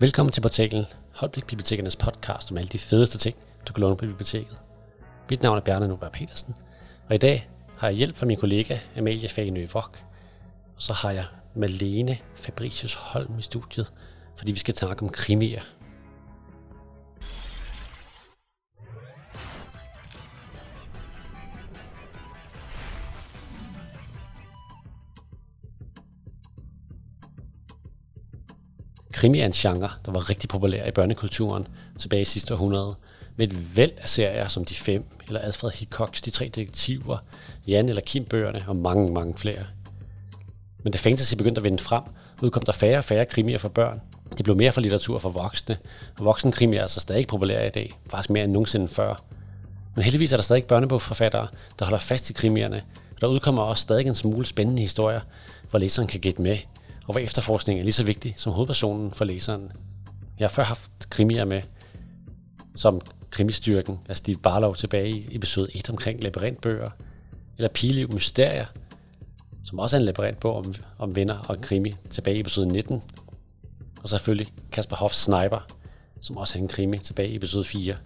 Velkommen til portalen Holbæk Bibliotekernes podcast om alle de fedeste ting, du kan låne på biblioteket. Mit navn er Bjarne Nuberg Petersen, og i dag har jeg hjælp fra min kollega Amalie Fagenø Vok, og så har jeg Malene Fabricius Holm i studiet, fordi vi skal snakke om krimier. Krimi er en genre, der var rigtig populær i børnekulturen tilbage i sidste århundrede, med et væld af serier som De Fem, eller Alfred Hitchcocks De Tre Detektiver, Jan eller Kim bøgerne og mange, mange flere. Men da fantasy begyndte at vende frem, udkom der færre og færre krimier for børn. De blev mere for litteratur for voksne, og voksenkrimier er altså stadig populære i dag, faktisk mere end nogensinde før. Men heldigvis er der stadig børnebogforfattere, der holder fast i krimierne, og der udkommer også stadig en smule spændende historier, hvor læseren kan gætte med, og hvor efterforskning er lige så vigtig som hovedpersonen for læseren. Jeg har før haft krimier med, som krimistyrken af altså Steve Barlow tilbage i episode 1 omkring labyrintbøger, eller Piliv Mysterier, som også er en labyrintbog om, om venner og krimi tilbage i episode 19. Og selvfølgelig Kasper Hoffs Sniper, som også er en krimi tilbage i episode 4.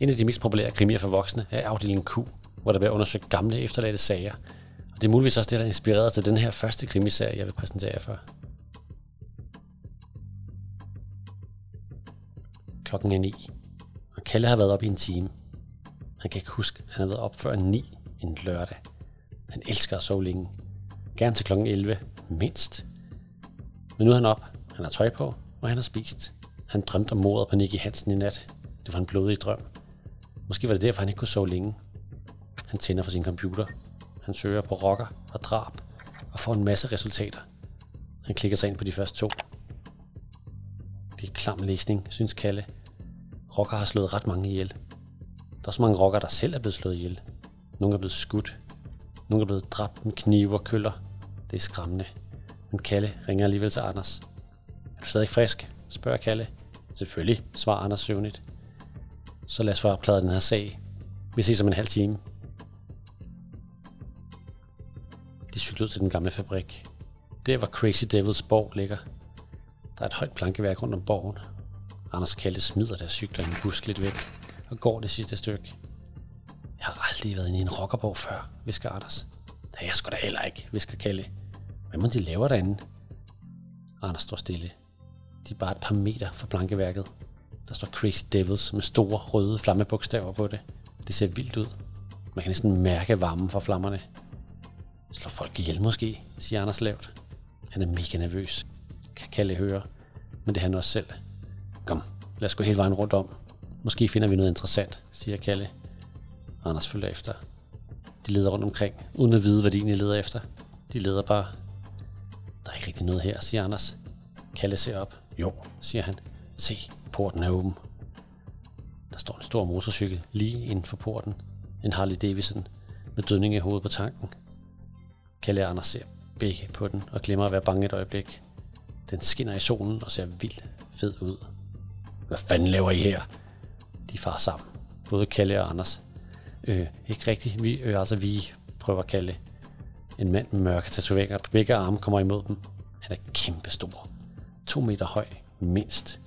En af de mest populære krimier for voksne er afdelingen Q, hvor der bliver undersøgt gamle efterladte sager. Det er muligvis også det, der inspirerede inspireret til den her første krimiserie, jeg vil præsentere jer for. Klokken er 9, og Kalle har været op i en time. Han kan ikke huske, at han har været op før 9 en lørdag. Han elsker at sove længe. Gerne til klokken 11, mindst. Men nu er han op, han har tøj på, og han har spist. Han drømte om mordet på Nicky Hansen i nat. Det var en blodig drøm. Måske var det derfor, han ikke kunne sove længe. Han tænder for sin computer. Han søger på rocker og drab og får en masse resultater. Han klikker sig ind på de første to. Det er klam læsning, synes Kalle. Rocker har slået ret mange ihjel. Der er så mange rocker, der selv er blevet slået ihjel. Nogle er blevet skudt. Nogle er blevet dræbt med knive og køller. Det er skræmmende. Men Kalle ringer alligevel til Anders. Er du stadig frisk? spørger Kalle. Selvfølgelig, svarer Anders søvnigt. Så lad os få opklaret den her sag. Vi ses om en halv time. De ud til den gamle fabrik. Der var Crazy Devils borg ligger. Der er et højt plankeværk rundt om borgen. Anders og Kalle smider deres cykler i en busk lidt væk og går det sidste stykke. Jeg har aldrig været inde i en rockerborg før, visker Anders. Det er jeg sgu da heller ikke, visker Kalle. Hvad må de lave derinde? Anders står stille. De er bare et par meter fra plankeværket. Der står Crazy Devils med store røde flammebogstaver på det. Det ser vildt ud. Man kan næsten mærke varmen fra flammerne. Slå folk ihjel måske, siger Anders lavt. Han er mega nervøs, kan Kalle høre. Men det er han også selv. Kom, lad os gå hele vejen rundt om. Måske finder vi noget interessant, siger Kalle. Anders følger efter. De leder rundt omkring, uden at vide, hvad de egentlig leder efter. De leder bare. Der er ikke rigtig noget her, siger Anders. Kalle ser op. Jo, siger han. Se, porten er åben. Der står en stor motorcykel lige inden for porten. En Harley Davidson med dødning i hovedet på tanken. Kalle Anders ser begge på den og glemmer at være bange et øjeblik. Den skinner i solen og ser vildt fed ud. Hvad fanden laver I her? De far sammen. Både Kalle og Anders. Øh, ikke rigtigt. Vi, øh, altså vi prøver Kalle. En mand med mørke tatoveringer på begge arme kommer imod dem. Han er kæmpestor. To meter høj, mindst.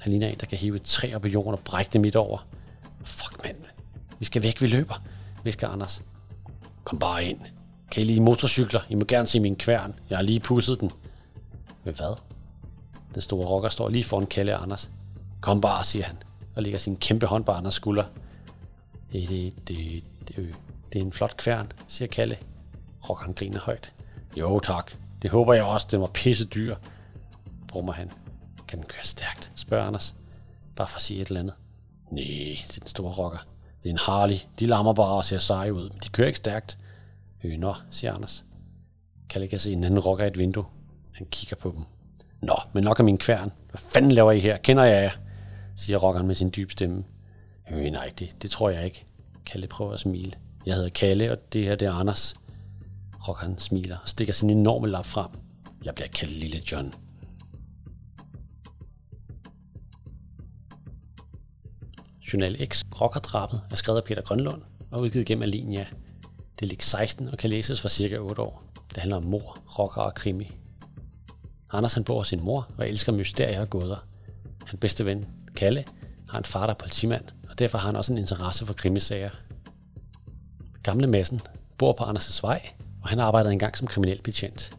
Han ligner en, der kan hive et træ op i jorden og brække det midt over. Fuck mand. Vi skal væk, vi løber, visker Anders. Kom bare ind. Kan I lige motorcykler? I må gerne se min kværn. Jeg har lige pusset den. Men hvad? Den store rocker står lige foran Kalle og Anders. Kom bare, siger han, og lægger sin kæmpe hånd på Anders skulder. Det, det, det, det, det er en flot kværn, siger Kalle. Rockeren griner højt. Jo tak, det håber jeg også, den var pisse dyr, brummer han. Kan den køre stærkt, spørger Anders. Bare for at sige et eller andet. Nej, siger den store rocker. Det er en Harley. De lammer bare og ser seje ud, men de kører ikke stærkt. Øh, nå, siger Anders. Kalle kan se en anden rocker i et vindue. Han kigger på dem. Nå, men nok er min kværn. Hvad fanden laver I her? Kender jeg jer? siger rockeren med sin dybe stemme. Øh, nej, det, det tror jeg ikke. Kalle prøver at smile. Jeg hedder Kalle, og det her det er Anders. Rockeren smiler og stikker sin enorme lap frem. Jeg bliver kaldt Lille John. Journal X, Rockerdrabet, er skrevet af Peter Grønlund og udgivet gennem Alinia. Det ligger 16 og kan læses for cirka 8 år. Det handler om mor, rocker og krimi. Anders han bor hos sin mor og elsker mysterier og gåder. Hans bedste ven, Kalle, har en far, der er politimand, og derfor har han også en interesse for krimisager. Gamle Massen bor på Anders' vej, og han arbejder engang som kriminel betjent.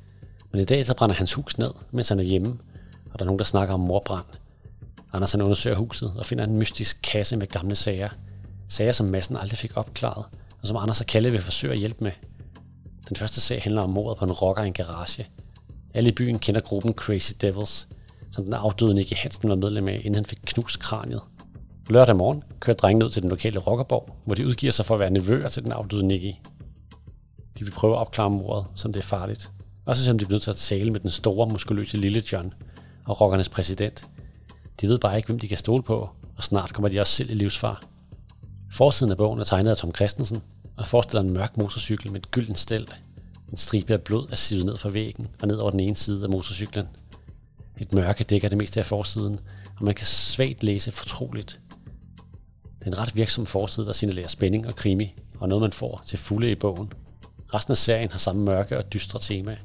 Men i dag så brænder hans hus ned, mens han er hjemme, og der er nogen, der snakker om morbrand. Anders han undersøger huset og finder en mystisk kasse med gamle sager. Sager, som Massen aldrig fik opklaret, og som Anders og Kalle vil forsøge at hjælpe med. Den første sag handler om mordet på en rocker i en garage. Alle i byen kender gruppen Crazy Devils, som den afdøde Nicky Hansen var medlem af, inden han fik knust kraniet. Lørdag morgen kører drengene ud til den lokale rockerborg, hvor de udgiver sig for at være nevøer til den afdøde Nicky. De vil prøve at opklare mordet, som det er farligt. Også selvom de bliver nødt til at tale med den store, muskuløse lille John og rockernes præsident. De ved bare ikke, hvem de kan stole på, og snart kommer de også selv i livsfar. Forsiden af bogen er tegnet af Tom Christensen, og forestiller en mørk motorcykel med et gyldent stel. En stribe af blod er sivet ned fra væggen og ned over den ene side af motorcyklen. Et mørke dækker det meste af forsiden, og man kan svagt læse fortroligt. Det er en ret virksom forside, der signalerer spænding og krimi, og noget man får til fulde i bogen. Resten af serien har samme mørke og dystre tema.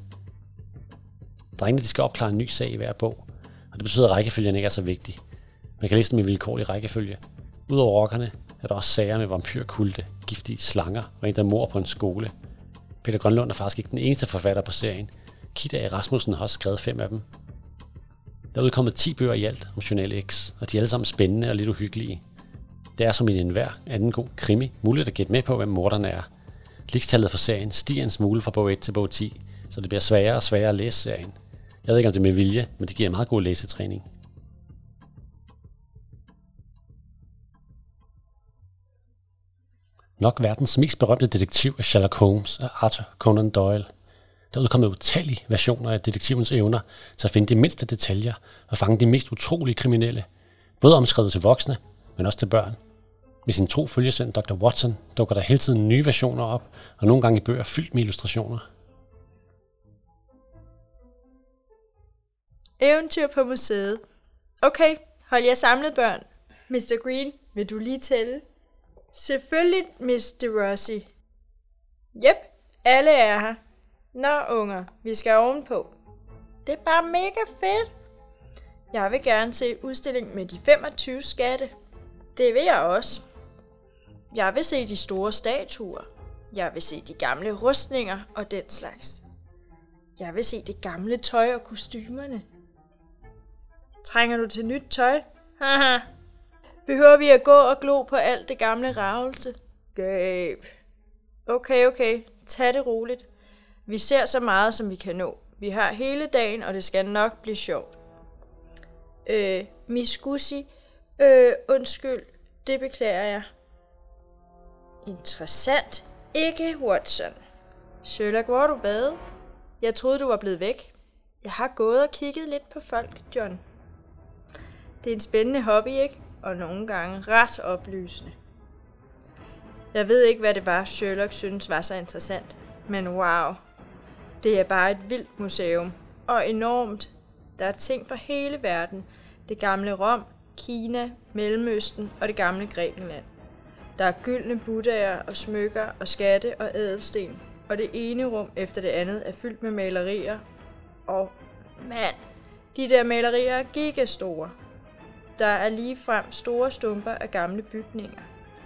Drengene de skal opklare en ny sag i hver bog, og det betyder, at rækkefølgen ikke er så vigtig. Man kan læse dem i vilkårlig rækkefølge. Udover rockerne er der også sager med vampyrkulte, giftige slanger og en, der mor på en skole. Peter Grønlund er faktisk ikke den eneste forfatter på serien. Kida A. Rasmussen har også skrevet fem af dem. Der er udkommet 10 bøger i alt om Journal X, og de er alle sammen spændende og lidt uhyggelige. Det er som en enhver anden god krimi muligt at gætte med på, hvem morderne er. Likstallet for serien stiger en smule fra bog 1 til bog 10, så det bliver sværere og sværere at læse serien. Jeg ved ikke, om det er med vilje, men det giver en meget god læsetræning. Nok verdens mest berømte detektiv er Sherlock Holmes af Arthur Conan Doyle. Der er udkommet utallige versioner af detektivens evner til at finde de mindste detaljer og fange de mest utrolige kriminelle, både omskrevet til voksne, men også til børn. Med sin tro følgesvend Dr. Watson dukker der hele tiden nye versioner op, og nogle gange i bøger fyldt med illustrationer. Eventyr på museet. Okay, hold jer samlet, børn. Mr. Green, vil du lige tælle? Selvfølgelig, Mr. Rossi. Jep, alle er her. Nå, unger, vi skal ovenpå. Det er bare mega fedt. Jeg vil gerne se udstillingen med de 25 skatte. Det vil jeg også. Jeg vil se de store statuer. Jeg vil se de gamle rustninger og den slags. Jeg vil se det gamle tøj og kostymerne. Trænger du til nyt tøj? Haha. Behøver vi at gå og glo på alt det gamle ravelse? Gab. Okay, okay. Tag det roligt. Vi ser så meget, som vi kan nå. Vi har hele dagen, og det skal nok blive sjovt. Øh, Miss Gussi, øh, undskyld, det beklager jeg. Interessant. Ikke Watson. Sherlock, hvor har du været? Jeg troede, du var blevet væk. Jeg har gået og kigget lidt på folk, John. Det er en spændende hobby, ikke? Og nogle gange ret oplysende. Jeg ved ikke, hvad det var, Sherlock synes var så interessant. Men wow, det er bare et vildt museum. Og enormt. Der er ting fra hele verden. Det gamle Rom, Kina, Mellemøsten og det gamle Grækenland. Der er gyldne buddhaer og smykker og skatte og ædelsten. Og det ene rum efter det andet er fyldt med malerier. Og mand, de der malerier er gigastore. Der er ligefrem store stumper af gamle bygninger.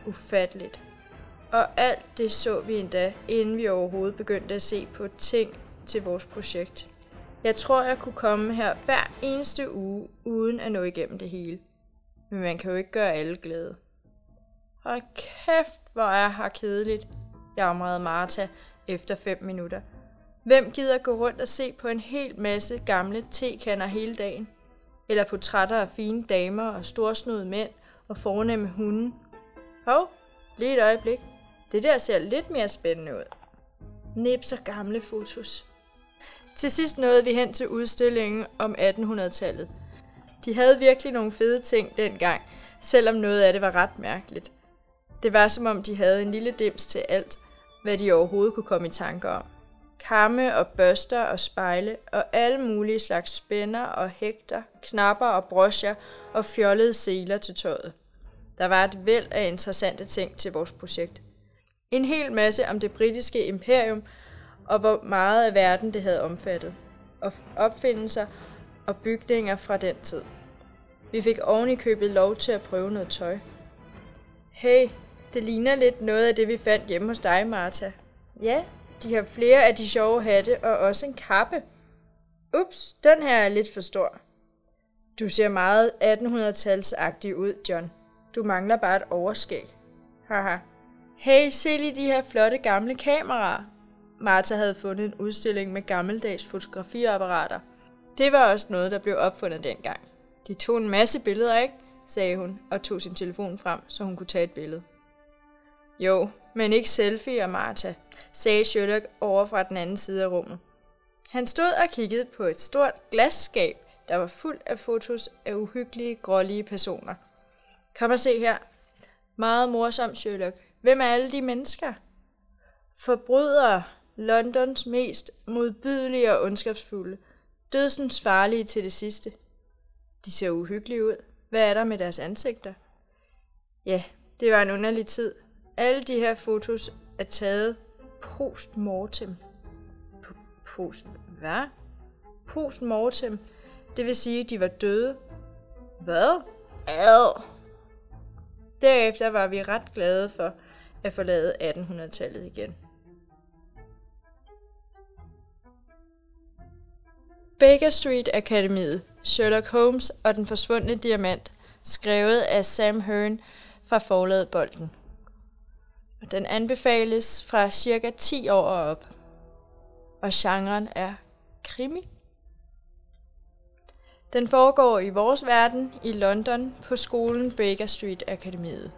Ufatteligt. Og alt det så vi endda, inden vi overhovedet begyndte at se på ting til vores projekt. Jeg tror, jeg kunne komme her hver eneste uge, uden at nå igennem det hele. Men man kan jo ikke gøre alle glade. Og kæft, hvor er her kedeligt, jamrede Martha efter fem minutter. Hvem gider gå rundt og se på en hel masse gamle tekander hele dagen? Eller portrætter af fine damer og storsnudede mænd og fornemme hunde? Hov, lige et øjeblik. Det der ser lidt mere spændende ud. Nips og gamle fotos. Til sidst nåede vi hen til udstillingen om 1800-tallet. De havde virkelig nogle fede ting dengang, selvom noget af det var ret mærkeligt. Det var som om de havde en lille dims til alt, hvad de overhovedet kunne komme i tanker om. Kamme og børster og spejle og alle mulige slags spænder og hægter, knapper og brosjer og fjollede seler til tøjet. Der var et væld af interessante ting til vores projekt. En hel masse om det britiske imperium og hvor meget af verden det havde omfattet. og opfindelser og bygninger fra den tid. Vi fik oven i købet lov til at prøve noget tøj. Hey, det ligner lidt noget af det, vi fandt hjemme hos dig, Martha. Ja, de har flere af de sjove hatte og også en kappe. Ups, den her er lidt for stor. Du ser meget 1800-talsagtig ud, John. Du mangler bare et overskæg. Haha. Hey, se lige de her flotte gamle kameraer. Martha havde fundet en udstilling med gammeldags fotografiapparater. Det var også noget, der blev opfundet dengang. De tog en masse billeder, ikke? sagde hun og tog sin telefon frem, så hun kunne tage et billede. Jo, men ikke selfie og Martha, sagde Sherlock over fra den anden side af rummet. Han stod og kiggede på et stort glasskab, der var fuldt af fotos af uhyggelige, grålige personer. Kom og se her. Meget morsom, Sherlock. Hvem er alle de mennesker? Forbrydere, Londons mest modbydelige og ondskabsfulde. Dødsens farlige til det sidste. De ser uhyggelige ud. Hvad er der med deres ansigter? Ja, det var en underlig tid. Alle de her fotos er taget post-mortem. Post... Hvad? Post-mortem. Det vil sige, at de var døde. Hvad? Ad. Derefter var vi ret glade for at forlade 1800-tallet igen. Baker Street Akademiet, Sherlock Holmes og den forsvundne diamant, skrevet af Sam Hearn fra forlaget Bolden. Den anbefales fra cirka 10 år og op. Og genren er krimi. Den foregår i vores verden i London på skolen Baker Street Akademiet.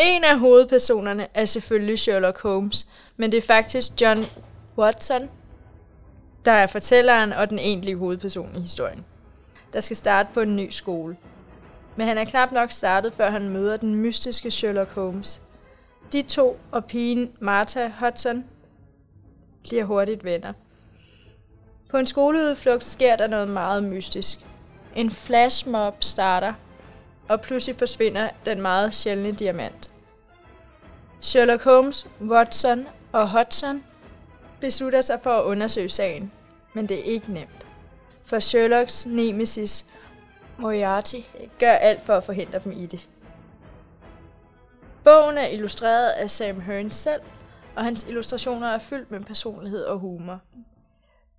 En af hovedpersonerne er selvfølgelig Sherlock Holmes, men det er faktisk John Watson, der er fortælleren og den egentlige hovedperson i historien, der skal starte på en ny skole. Men han er knap nok startet, før han møder den mystiske Sherlock Holmes. De to og pigen Martha Hudson bliver hurtigt venner. På en skoleudflugt sker der noget meget mystisk. En flashmob starter, og pludselig forsvinder den meget sjældne diamant. Sherlock Holmes, Watson og Hudson beslutter sig for at undersøge sagen, men det er ikke nemt. For Sherlocks nemesis, Moriarty, gør alt for at forhindre dem i det. Bogen er illustreret af Sam Hearn selv, og hans illustrationer er fyldt med personlighed og humor.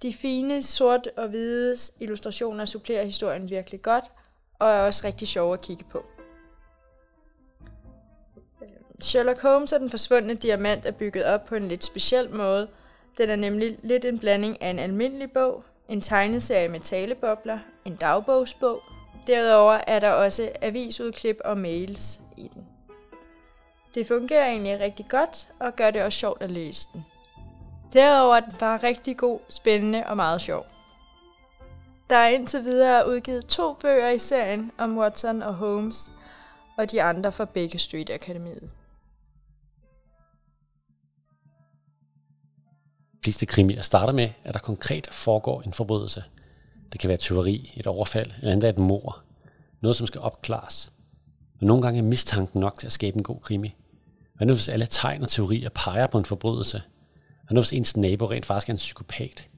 De fine sort og hvide illustrationer supplerer historien virkelig godt, og er også rigtig sjove at kigge på. Sherlock Holmes og den forsvundne diamant er bygget op på en lidt speciel måde. Den er nemlig lidt en blanding af en almindelig bog, en tegneserie med talebobler, en dagbogsbog. Derudover er der også avisudklip og mails i den. Det fungerer egentlig rigtig godt, og gør det også sjovt at læse den. Derudover er den bare rigtig god, spændende og meget sjov. Der er indtil videre udgivet to bøger i serien om Watson og Holmes, og de andre fra Baker Street Akademiet. De fleste krimier starter med, at der konkret foregår en forbrydelse. Det kan være tyveri, et overfald, eller endda et mor. Noget, som skal opklares. Men nogle gange er mistanken nok til at skabe en god krimi. Hvad nu hvis alle tegn og teorier peger på en forbrydelse? Hvad nu hvis ens nabo rent faktisk er en psykopat?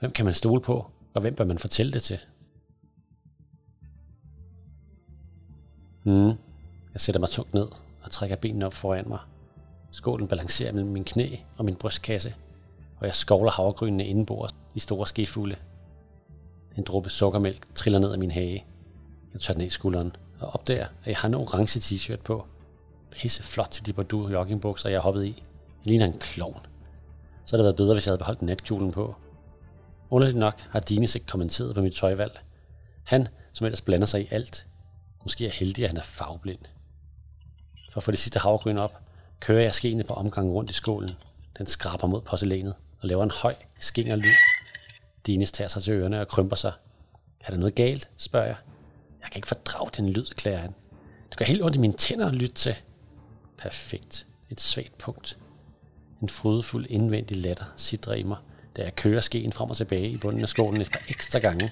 Hvem kan man stole på, og hvem bør man fortælle det til? Mm. Jeg sætter mig tungt ned og trækker benene op foran mig. Skålen balancerer mellem min knæ og min brystkasse, og jeg skovler havregrynene indenbords i store skefulde. En dråbe sukkermælk triller ned af min hage. Jeg tør den ned i skulderen og opdager, at jeg har en orange t-shirt på. Pisse flot til de Bordeaux joggingbukser, jeg hoppede i. Jeg ligner en klovn. Så havde det været bedre, hvis jeg havde beholdt natkjolen på. Underligt nok har Dines ikke kommenteret på mit tøjvalg. Han, som ellers blander sig i alt, måske er heldig, at han er farveblind. For at få det sidste havgryn op, kører jeg skene på omgangen rundt i skålen. Den skraber mod porcelænet og laver en høj, skinger lyd. Dines tager sig til ørerne og krymper sig. Er der noget galt, spørger jeg. Jeg kan ikke fordrage den lyd, klæder han. Det gør helt ondt i mine tænder at lytte til. Perfekt. Et svagt punkt. En frydefuld indvendig latter sidder i mig, da jeg kører skeen frem og tilbage i bunden af skålen et par ekstra gange,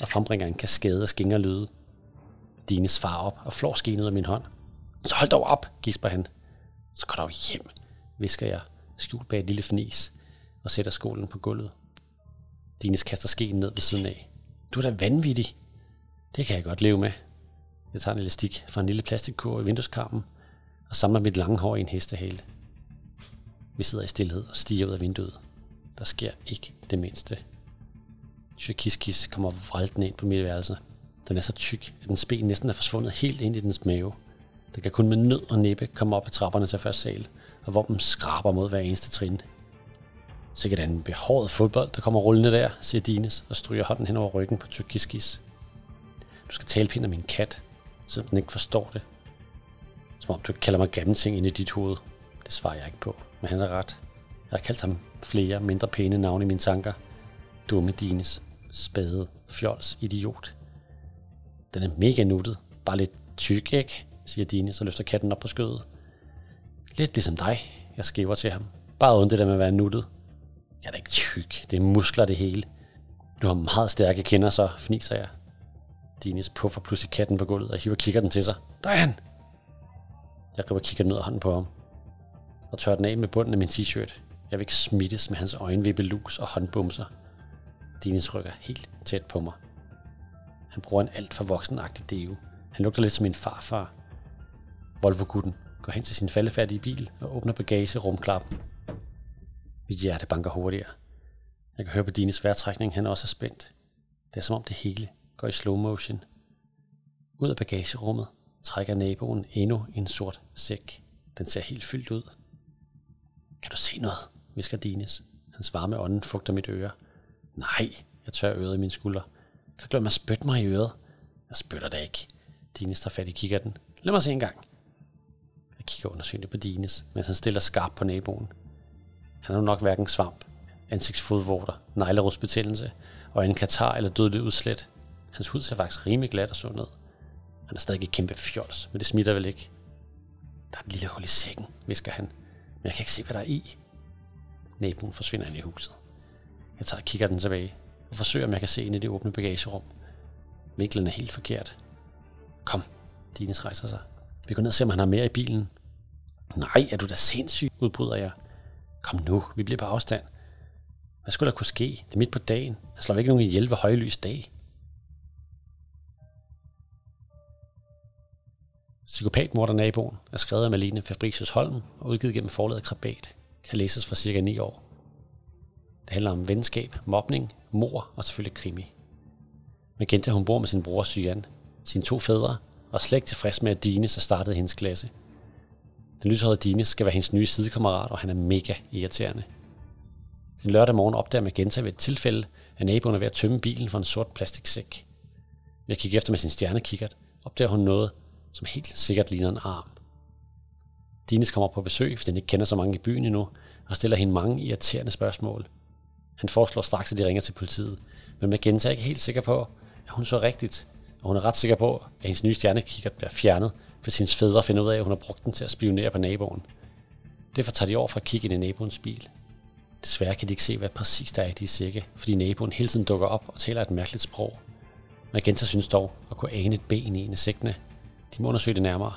og frembringer en kaskade af skingerlyde. Dines far op og flår skeen ud af min hånd. Så hold dog op, gisper han. Så går dog hjem, visker jeg, skjult bag et lille fnis, og sætter skålen på gulvet. Dines kaster skeen ned ved siden af. Du er da vanvittig. Det kan jeg godt leve med. Jeg tager en elastik fra en lille plastikkur i vindueskarmen og samler mit lange hår i en hestehale. Vi sidder i stillhed og stiger ud af vinduet. Der sker ikke det mindste. Tyrkiskis kommer vraltende ind på mit værelse. Den er så tyk, at den ben næsten er forsvundet helt ind i dens mave. Den kan kun med nød og næppe komme op ad trapperne til første sal, og hvor den skraber mod hver eneste trin. Sikkert er en behåret fodbold, der kommer rullende der, siger Dines og stryger hånden hen over ryggen på Tyrkiskis. Du skal tale pænt om min kat, selvom den ikke forstår det. Som om du kalder mig gamle ting ind i dit hoved. Det svarer jeg ikke på, men han er ret. Jeg har kaldt ham flere mindre pæne navne i mine tanker. Dumme Dines, spade, fjols, idiot. Den er mega nuttet, bare lidt tyk, ikke? siger Dine, og løfter katten op på skødet. Lidt ligesom dig, jeg skriver til ham. Bare uden det der med at være nuttet. Jeg er da ikke tyk, det er muskler det hele. Du har meget stærke kinder, så fniser jeg. Dines puffer pludselig katten på gulvet og hiver kigger den til sig. Der er han! Jeg griber kigger ned af hånden på ham og tørrer den af med bunden af min t-shirt. Jeg vil ikke smittes med hans øjenvippelus og håndbumser. Dines rykker helt tæt på mig. Han bruger en alt for voksenagtig deo. Han lugter lidt som min farfar. Volvo-gutten går hen til sin faldefærdige bil og åbner bagagerumklappen. Mit hjerte banker hurtigere. Jeg kan høre på Dines vejrtrækning, han også er spændt. Det er som om det hele går i slow motion. Ud af bagagerummet trækker naboen endnu en sort sæk. Den ser helt fyldt ud. Kan du se noget? visker Dines. Hans varme ånden fugter mit øre. Nej, jeg tør øret i min skulder. Kan du glemme at spytte mig i øret? Jeg spytter det ikke. Dines tager fat i kikkerten. Lad mig se en gang. Jeg kigger undersøgende på Dines, mens han stiller skarpt på naboen. Han har nok hverken svamp, ansigtsfodvorter, neglerudsbetændelse og en katar eller dødelig udslæt. Hans hud ser faktisk rimelig glat og sund ud. Han er stadig et kæmpe fjols, men det smitter vel ikke. Der er et lille hul i sækken, visker han, men jeg kan ikke se, hvad der er i. Naboen forsvinder ind i huset. Jeg tager kigger den tilbage og forsøger, om jeg kan se ind i det åbne bagagerum. Vinklen er helt forkert. Kom, Dines rejser sig. Vi går ned og ser, om han har mere i bilen. Nej, er du da sindssyg, udbryder jeg. Kom nu, vi bliver på afstand. Hvad skulle der kunne ske? Det er midt på dagen. Jeg slår ikke nogen ihjel ved højlys dag. Psykopatmorder-naboen er skrevet af Malene Fabricius Holm og udgivet gennem forlaget Krabat. Kan læses for cirka 9 år. Det handler om venskab, mobning, mor og selvfølgelig krimi. Magenta hun bor med sin bror Syan, sine to fædre og slet ikke tilfreds med, at Dine så startede hendes klasse. Den lyshårede Dine skal være hendes nye sidekammerat, og han er mega irriterende. En lørdag morgen opdager Magenta ved et tilfælde, at naboen er ved at tømme bilen for en sort plastiksæk. Ved at kigge efter med sin stjernekikkert, opdager hun noget, som helt sikkert ligner en arm. Dines kommer på besøg, fordi den ikke kender så mange i byen endnu, og stiller hende mange irriterende spørgsmål. Han foreslår straks, at de ringer til politiet, men Magenta er ikke helt sikker på, at hun så rigtigt, og hun er ret sikker på, at hendes nye stjernekikkert bliver fjernet, hvis hendes fædre finder ud af, at hun har brugt den til at spionere på naboen. Derfor tager de over for at kigge ind i naboens bil. Desværre kan de ikke se, hvad præcis der er i de sække, fordi naboen hele tiden dukker op og taler et mærkeligt sprog. Magenta synes dog at kunne ane et ben i en af sækkene. De må undersøge det nærmere.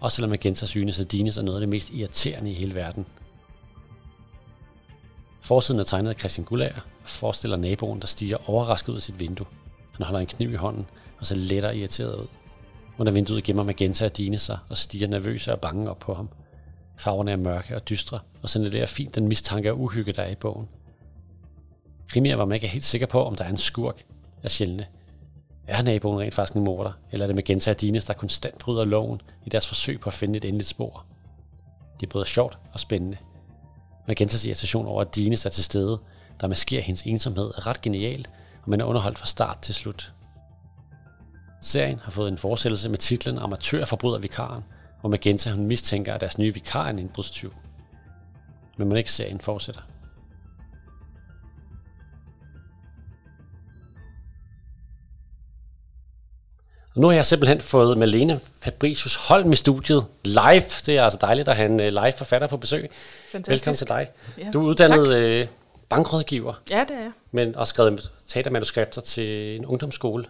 Også selvom Magenta synes, at Dines er noget af det mest irriterende i hele verden. Forsiden er tegnet af Christian Gullager og forestiller naboen, der stiger overrasket ud af sit vindue. Han holder en kniv i hånden og ser lettere irriteret ud. Under vinduet gemmer Magenta og Dine sig og stiger nervøse og bange op på ham. Farverne er mørke og dystre, og signalerer fint den mistanke og uhygge, der er i bogen. Krimier var man ikke helt sikker på, om der er en skurk, af sjældne. Er naboen rent faktisk en morder, eller er det Magenta og Dines, der konstant bryder loven i deres forsøg på at finde et endeligt spor? Det er både sjovt og spændende. Magentas irritation over, at Dines er til stede, der maskerer hendes ensomhed, er ret genial, og man er underholdt fra start til slut. Serien har fået en fortsættelse med titlen Amatørforbryder Vikaren, hvor Magenta hun mistænker, at deres nye vikar er en indbrudstyv. Men man ikke serien fortsætter. Og nu har jeg simpelthen fået Malene Fabricius Holm i studiet live. Det er altså dejligt at have en øh, live forfatter på besøg. Fantastisk. Velkommen til dig. Ja. Du er uddannet øh, bankrådgiver, Ja, det er jeg. men også skrevet teatermanuskripter til en ungdomsskole.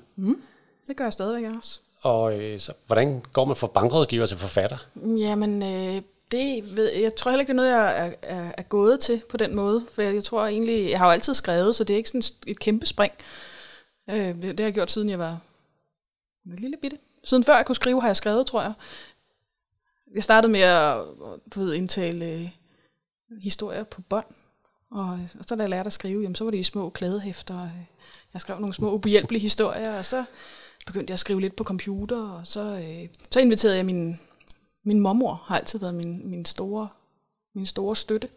Det gør jeg stadigvæk også. Og øh, så, hvordan går man fra bankrådgiver til forfatter? Jamen, øh, Det ved, jeg tror heller ikke, det er noget, jeg er, er, er gået til på den måde. For jeg, jeg tror egentlig, jeg har jo altid skrevet, så det er ikke sådan et kæmpe spring. Øh, det har jeg gjort, siden jeg var en lille bitte. Siden før jeg kunne skrive, har jeg skrevet, tror jeg. Jeg startede med at du ved, indtale øh, historier på bånd. Og, og så da jeg lærte at skrive, jamen, så var det i små klædehæfter. Øh, jeg skrev nogle små ubehjælpelige historier, og så begyndte jeg at skrive lidt på computer, og så, øh, så inviterede jeg min, min mormor, har altid været min, min, store, min store støtte.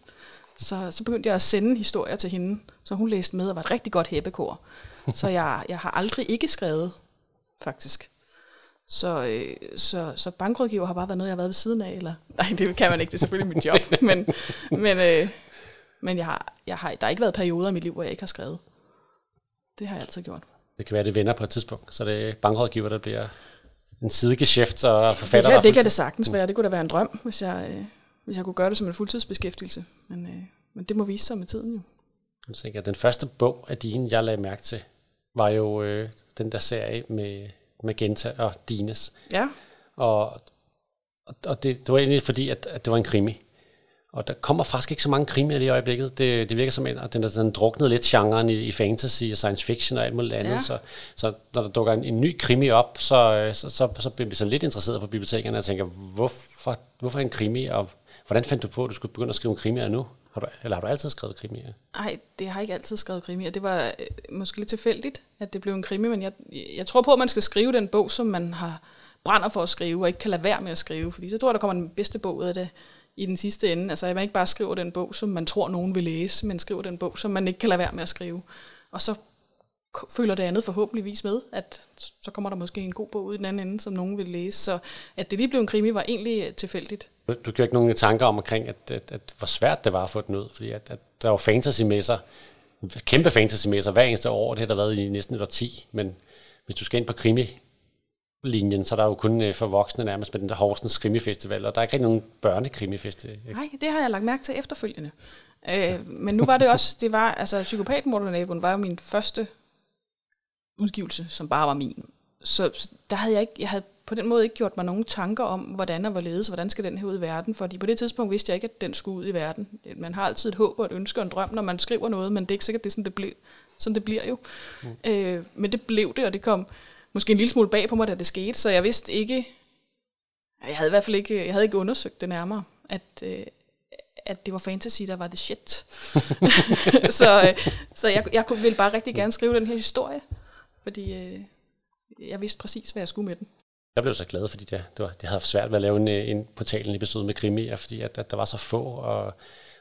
Så, så begyndte jeg at sende historier til hende, så hun læste med og var et rigtig godt hæppekor. Så jeg, jeg har aldrig ikke skrevet, faktisk. Så, øh, så, så bankrådgiver har bare været noget, jeg har været ved siden af. Eller, nej, det kan man ikke, det er selvfølgelig mit job. men men, øh, men jeg har, jeg har, der har ikke været perioder i mit liv, hvor jeg ikke har skrevet. Det har jeg altid gjort. Det kan være, det vender på et tidspunkt, så det er bankrådgiver, der bliver en sidegeschæft og forfatter. Det kan, det kan det sagtens være. Det kunne da være en drøm, hvis jeg, øh, hvis jeg kunne gøre det som en fuldtidsbeskæftigelse. Men, øh, men det må vise sig med tiden jo. Jeg tænker, den første bog af dine, jeg lagde mærke til, var jo øh, den der serie med Magenta og Dines. Ja. Og, og, det, det var egentlig fordi, at, at det var en krimi. Og der kommer faktisk ikke så mange krimier lige i øjeblikket. Det, det virker som en, at den, den druknede lidt genren i, i fantasy og science fiction og alt muligt andet. Ja. Så, så når der dukker en, en ny krimi op, så, så, så, så bliver vi så lidt interesseret på bibliotekerne og tænker, hvorfor, hvorfor en krimi, og hvordan fandt du på, at du skulle begynde at skrive krimier nu? Har du, eller har du altid skrevet krimier? Nej, det har jeg ikke altid skrevet krimier. Det var øh, måske lidt tilfældigt, at det blev en krimi, men jeg, jeg tror på, at man skal skrive den bog, som man har brænder for at skrive, og ikke kan lade være med at skrive, fordi så tror jeg, der kommer den bedste bog ud af det i den sidste ende. Altså, at man ikke bare skriver den bog, som man tror, nogen vil læse, men skriver den bog, som man ikke kan lade være med at skrive. Og så føler det andet forhåbentligvis med, at så kommer der måske en god bog ud i den anden ende, som nogen vil læse. Så at det lige blev en krimi, var egentlig øh, tilfældigt. Du, du gjorde ikke nogen tanker om omkring, at, at, at hvor svært det var at få den ud, fordi at, at der var fantasy-messer, kæmpe fantasy-messer hver eneste år, det har der været i næsten et årti, 10, men hvis du skal ind på krimi linjen, så der er jo kun øh, for voksne nærmest med den der Horsens Krimifestival, og der er ikke rigtig nogen børnekrimifestival. Øh, Nej, det har jeg lagt mærke til efterfølgende. Øh, men nu var det også, det var, altså psykopatmordernaboen var jo min første udgivelse, som bare var min. Så, så der havde jeg ikke, jeg havde på den måde ikke gjort mig nogen tanker om, hvordan og hvorledes, hvordan skal den her ud i verden, fordi på det tidspunkt vidste jeg ikke, at den skulle ud i verden. Man har altid et håb og et ønske og en drøm, når man skriver noget, men det er ikke sikkert, det er sådan, det, blev, sådan det bliver jo. Mm. Øh, men det blev det, og det kom måske en lille smule bag på mig, da det skete, så jeg vidste ikke, jeg havde i hvert fald ikke, jeg havde ikke undersøgt det nærmere, at, øh, at det var fantasy, der var det shit. så øh, så jeg, jeg ville bare rigtig gerne skrive den her historie, fordi øh, jeg vidste præcis, hvad jeg skulle med den. Jeg blev så glad, fordi det, det, var, det havde svært ved at lave en, en portalen episode med krimier, fordi at, at der var så få, og,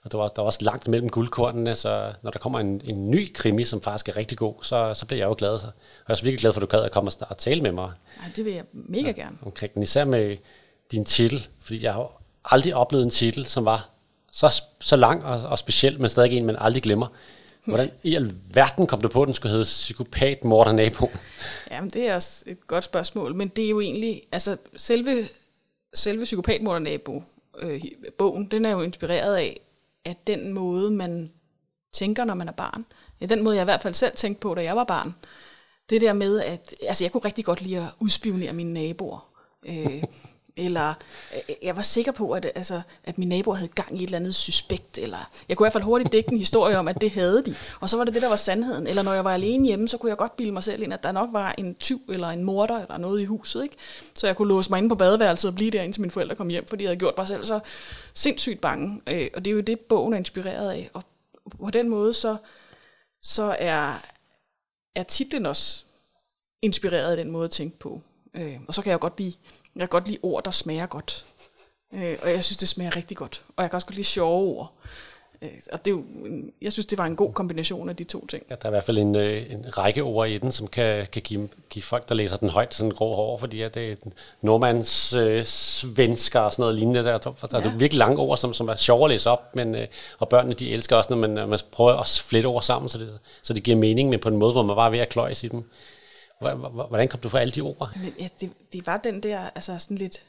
og der, var, der var også langt mellem guldkornene, så når der kommer en, en ny krimi, som faktisk er rigtig god, så, så bliver jeg jo glad. Så. Og jeg er også virkelig glad for, at du gad at komme og, og tale med mig. Ja, det vil jeg mega ja, gerne. Omkring den, især med din titel, fordi jeg har aldrig oplevet en titel, som var så, så lang og, og speciel, men stadig en, man aldrig glemmer. Hvordan i alverden kom du på, at den skulle hedde Psykopat Morder Nabo? Jamen, det er også et godt spørgsmål, men det er jo egentlig, altså selve, selve Psykopat Morder Nabo, øh, bogen, den er jo inspireret af, at den måde, man tænker, når man er barn, ja, den måde, jeg i hvert fald selv tænkte på, da jeg var barn, det der med, at altså, jeg kunne rigtig godt lide at udspionere mine naboer. Øh, eller øh, jeg var sikker på, at, altså, at min nabo havde gang i et eller andet suspekt, eller jeg kunne i hvert fald hurtigt dække en historie om, at det havde de, og så var det det, der var sandheden. Eller når jeg var alene hjemme, så kunne jeg godt bilde mig selv ind, at der nok var en tyv eller en morder eller noget i huset, ikke? Så jeg kunne låse mig inde på badeværelset og blive der, indtil mine forældre kom hjem, fordi jeg havde gjort mig selv så sindssygt bange. Øh, og det er jo det, bogen er inspireret af. Og på den måde, så, så er, er titlen også inspireret af den måde at tænke på. Øh, og så kan jeg godt lide jeg kan godt lide ord, der smager godt. Øh, og jeg synes, det smager rigtig godt. Og jeg kan også godt lide sjove ord. Øh, og det er jo, jeg synes, det var en god kombination af de to ting. Ja, der er i hvert fald en, øh, en række ord i den, som kan, kan give, give folk, der læser den højt, sådan grå hår, fordi at det er nordmands øh, svensker og sådan noget lignende. Der, der ja. er virkelig lange ord, som, som er sjove at læse op, men, øh, og børnene de elsker også, når man, man prøver at flette ord sammen, så det, så det giver mening, men på en måde, hvor man bare er ved at kløjse i dem. Hvordan kom du fra alle de ord? Men, ja, det, det var den der, altså sådan lidt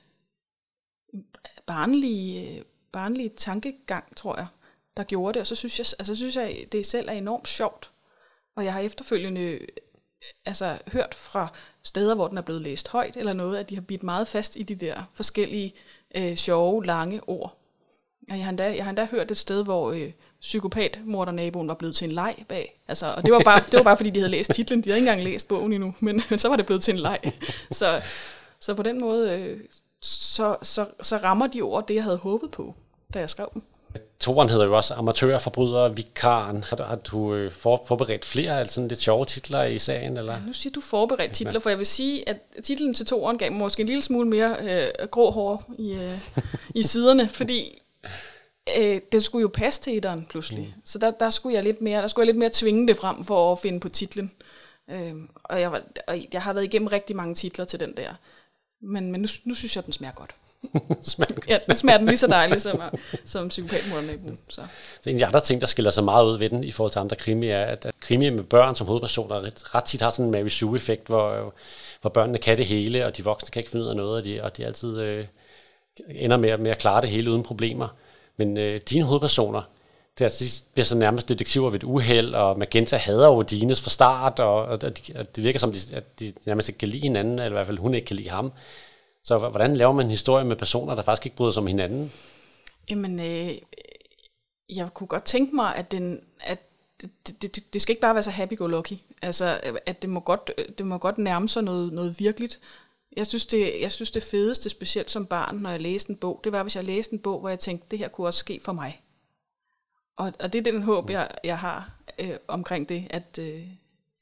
øh, barnlige, barnlige øh, tankegang, tror jeg, der gjorde det. Og så synes jeg, altså, synes jeg, det selv er enormt sjovt. Og jeg har efterfølgende øh, altså, hørt fra steder, hvor den er blevet læst højt eller noget, at de har bidt meget fast i de der forskellige øh, sjove, lange ord. Ja, jeg, har endda, jeg har endda hørt et sted, hvor øh, psykopatmordernaboen var blevet til en leg bag. Altså, og det var, bare, det var bare, fordi de havde læst titlen. De havde ikke engang læst bogen endnu, men, men så var det blevet til en leg. Så, så på den måde, øh, så, så, så rammer de ord det, jeg havde håbet på, da jeg skrev dem. Toren hedder jo også Amatør, Forbryder, Vikaren. Har, du- har du øh, for, forberedt flere altså sådan lidt sjove titler i serien? Eller? Nu siger du forberedt titler, for jeg vil sige, at titlen til toeren gav mig måske en lille smule mere øh, grå hår i, øh, i siderne, fordi øh, den skulle jo passe til etteren pludselig. Mm. Så der, der, skulle jeg lidt mere, der skulle jeg lidt mere tvinge det frem for at finde på titlen. Øh, og, jeg var, og jeg har været igennem rigtig mange titler til den der. Men, men nu, nu synes jeg, den smager godt. Smag. Ja, den smager den lige så dejligt som, som psykopatmordernaboen. Så. Det er en af de andre ting, der skiller sig meget ud ved den i forhold til andre krimier, er, at, at krimier med børn som hovedpersoner ret, ret tit har sådan en Mary Sue-effekt, hvor, hvor børnene kan det hele, og de voksne kan ikke finde ud af noget, og de, og de altid øh, ender med, med at klare det hele uden problemer. Men øh, dine hovedpersoner, det er, de bliver så nærmest detektiver ved et uheld, og Magenta hader jo Dines fra start, og, og, de, og det virker som, de, at de nærmest ikke kan lide hinanden, eller i hvert fald hun ikke kan lide ham. Så hvordan laver man en historie med personer, der faktisk ikke bryder sig om hinanden? Jamen, øh, jeg kunne godt tænke mig, at den, at det, det, det, det skal ikke bare være så happy-go-lucky. Altså, at det må godt, det må godt nærme sig noget, noget virkeligt. Jeg synes, det, jeg synes, det fedeste, specielt som barn, når jeg læste en bog, det var, hvis jeg læste en bog, hvor jeg tænkte, det her kunne også ske for mig. Og, og det er den håb, jeg, jeg har øh, omkring det, at, øh,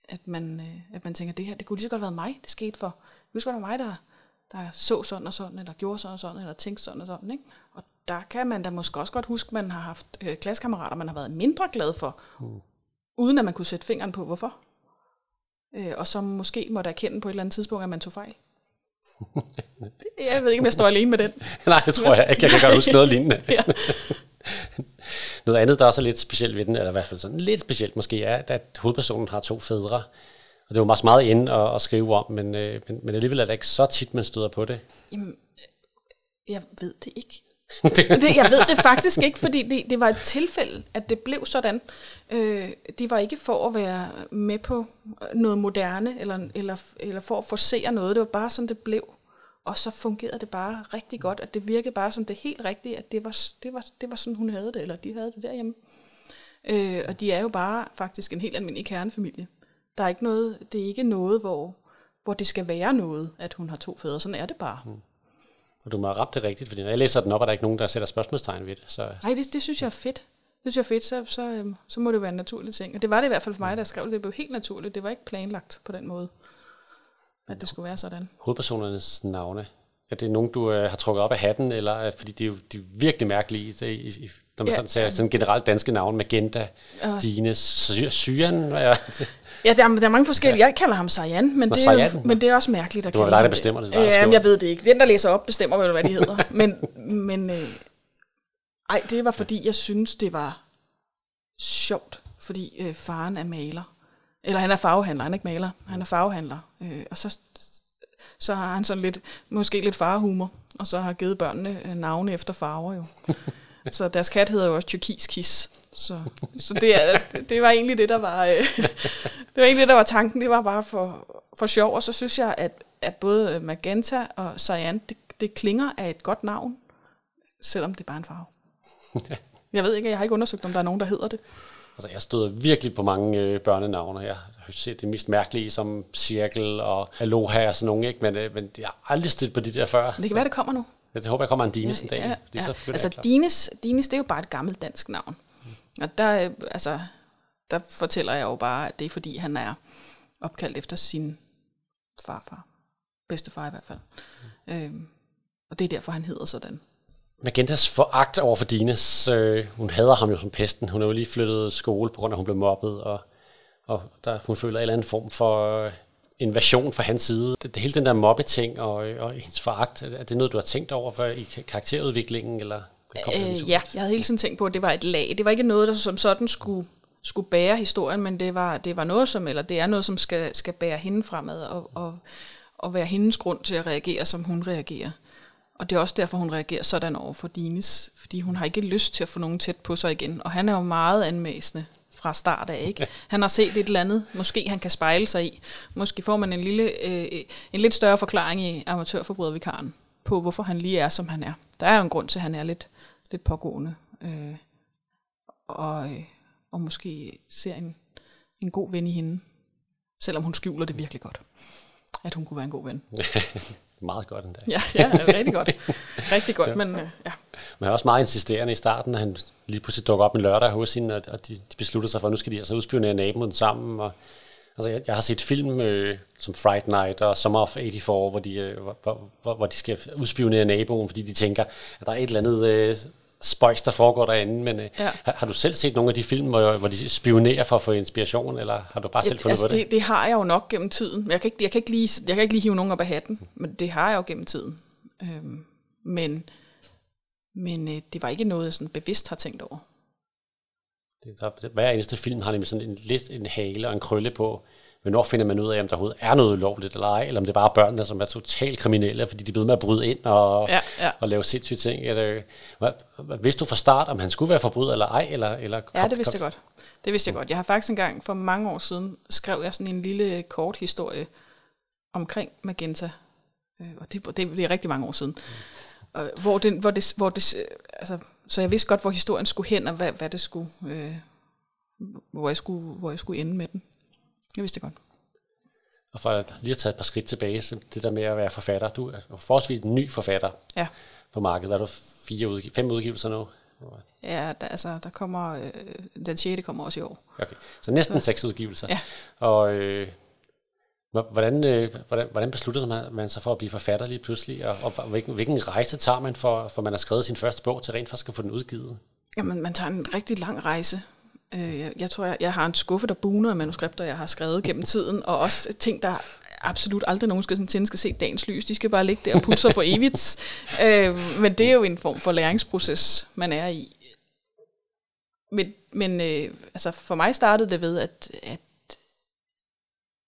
at, man, øh, at man tænker, det her, det kunne lige så godt have været mig, det skete for. Det kunne så godt være mig, der, der så sådan og sådan, eller gjorde sådan og sådan, eller tænkte sådan og sådan. Ikke? Og der kan man da måske også godt huske, at man har haft øh, klassekammerater, man har været mindre glad for, mm. uden at man kunne sætte fingeren på, hvorfor. Øh, og som måske måtte erkende på et eller andet tidspunkt, at man tog fejl. Jeg ved ikke, om jeg står alene med den. Nej, det tror jeg ikke. Jeg kan godt huske noget lignende. Ja. Noget andet, der også er lidt specielt ved den, eller i hvert fald sådan lidt specielt måske, er, at hovedpersonen har to fædre. Og det jo meget meget inde at, at skrive om, men, øh, men, men alligevel er det ikke så tit, man støder på det. Jamen, jeg ved det ikke. Det, jeg ved det faktisk ikke, fordi det, det var et tilfælde, at det blev sådan. Øh, de var ikke for at være med på noget moderne, eller, eller, eller for at forsere noget. Det var bare sådan, det blev. Og så fungerede det bare rigtig godt, at det virkede bare som det helt rigtige, at det var, det var, det var sådan, hun havde det, eller de havde det derhjemme. Øh, og de er jo bare faktisk en helt almindelig kernefamilie. Der er ikke noget, det er ikke noget, hvor, hvor det skal være noget, at hun har to fædre. Sådan er det bare. Og du må have ramt det rigtigt, fordi når jeg læser den op, er der ikke nogen, der sætter spørgsmålstegn ved det. Så Nej, det, det synes jeg er fedt. Det synes jeg er fedt, så, så, øhm, så må det være en naturlig ting. Og det var det i hvert fald for mig, jeg skrev det. Det blev helt naturligt. Det var ikke planlagt på den måde, at det skulle være sådan. hovedpersonernes navne, er det nogen, du øh, har trukket op af hatten, eller er, fordi de er jo de er virkelig mærkelige, det, i, i, når man Ja. sådan ser sådan generelt danske navne, Magenta, Dine, Sy- hvad er det? Ja, der er, der er mange forskellige. Jeg kalder ham Sajan, men, Nå, det er, jo, men det er også mærkeligt at Det være dig, der bestemmer det, der er Ja, men jeg ved det ikke. Den, der læser op, bestemmer vel, hvad de hedder. men men øh, ej, det var fordi, jeg synes, det var sjovt, fordi øh, faren er maler. Eller han er farvehandler, han er ikke maler, han er farvehandler. Øh, og så, så har han sådan lidt, måske lidt farehumor, og så har givet børnene øh, navne efter farver jo. Så deres kat hedder jo også Tyrkis Kiss. Så, så det, er, det var egentlig det, der var, øh, det var egentlig det, der var tanken. Det var bare for, for sjov. Og så synes jeg, at, at både Magenta og Cyan, det, det klinger af et godt navn, selvom det er bare en farve. Jeg ved ikke, jeg har ikke undersøgt, om der er nogen, der hedder det. Altså, jeg støder virkelig på mange øh, børnenavne. Jeg har set det mest mærkelige, som Cirkel og Aloha og sådan nogle, ikke? Men, øh, men jeg har aldrig stødt på de der før. Det kan være, det kommer nu. Jeg håber, jeg kommer en Dines en dag. Ja, ja. så Altså. Dines, Dines, det er jo bare et gammelt dansk navn. Og der, øh, altså, der fortæller jeg jo bare, at det er fordi, han er opkaldt efter sin farfar. Bedstefar i hvert fald. Øhm, og det er derfor, han hedder sådan. Magentas foragt over for Dines, øh, hun hader ham jo som pesten. Hun er jo lige flyttet skole, på grund af, at hun blev mobbet, og, og der, hun føler en eller anden form for øh, invasion fra hans side. Det, det hele den der mobbeting og, øh, og hendes foragt, er det noget, du har tænkt over for, i ka- karakterudviklingen, eller Øh, ja, jeg havde hele tiden tænkt på, at det var et lag. Det var ikke noget, der som sådan skulle, skulle bære historien, men det var, det var noget, som, eller det er noget, som skal, skal bære hende fremad, og, og, og være hendes grund til at reagere, som hun reagerer. Og det er også derfor, hun reagerer sådan over for Dines, fordi hun har ikke lyst til at få nogen tæt på sig igen. Og han er jo meget anmæsende fra start af, ikke? Han har set et eller andet, måske han kan spejle sig i. Måske får man en, lille, øh, en lidt større forklaring i amatørforbrydervikaren på, hvorfor han lige er, som han er. Der er jo en grund til, at han er lidt, lidt pågående. Øh, og, øh, og måske ser en, en god ven i hende, selvom hun skjuler det virkelig godt, at hun kunne være en god ven. Meget godt endda. Ja, ja rigtig godt. Rigtig godt, ja. men øh, ja. Men han er også meget insisterende i starten, han lige pludselig dukker op en lørdag hos hende, og, og de, de beslutter sig for, at nu skal de altså udspionere naboen sammen. Og, altså, jeg, jeg har set film øh, som Fright Night og Summer of 84, hvor de, øh, hvor, hvor, hvor de skal udspionere naboen, fordi de tænker, at der er et eller andet øh, spøjs, der foregår derinde. Men øh, ja. har, har du selv set nogle af de film, hvor, hvor de spionerer for at få inspiration, eller har du bare selv fundet altså, på det? det? Det har jeg jo nok gennem tiden. Jeg kan ikke, jeg kan ikke, lige, jeg kan ikke lige hive nogen op af hatten, men det har jeg jo gennem tiden. Øhm, men men øh, det var ikke noget, jeg sådan bevidst har tænkt over. Det, der, hver eneste film har nemlig sådan en, lidt en hale og en krølle på, hvornår finder man ud af, om der overhovedet er noget ulovligt eller ej, eller om det er bare børnene, som er totalt kriminelle, fordi de er blevet med at bryde ind og, ja, ja. og lave sindssyge ting. Eller, hvad, vidste du fra start, om han skulle være forbryder eller ej? Eller, eller ja, det vidste jeg godt. Det vidste jeg godt. Jeg har faktisk engang for mange år siden, skrev jeg sådan en lille kort historie omkring Magenta. Øh, og det, det, det er rigtig mange år siden. Mm. Hvor, den, hvor, det, hvor det, altså, så jeg vidste godt, hvor historien skulle hen, og hvad, hvad det skulle, øh, hvor, jeg skulle, hvor jeg skulle ende med den. Jeg vidste det godt. Og for at lige at tage et par skridt tilbage, så det der med at være forfatter, du er forholdsvis en ny forfatter ja. på markedet. Er du fire udgiv- fem udgivelser nu? Ja, der, altså, der kommer, øh, den 6. kommer også i år. Okay, så næsten så. seks udgivelser. Ja. Og øh, hvordan, øh, hvordan, hvordan besluttede man, man sig for at blive forfatter lige pludselig? Og, og hvilken, hvilken rejse tager man for, for man har skrevet sin første bog til rent faktisk at få den udgivet? Jamen, man tager en rigtig lang rejse. Øh, jeg, jeg tror, jeg, jeg har en skuffe, der buner af manuskripter, jeg har skrevet gennem tiden, og også ting, der absolut aldrig nogen skal, sådan, skal se dagens lys. De skal bare ligge der og putte sig for evigt. øh, men det er jo en form for læringsproces, man er i. Men, men øh, altså for mig startede det ved, at, at,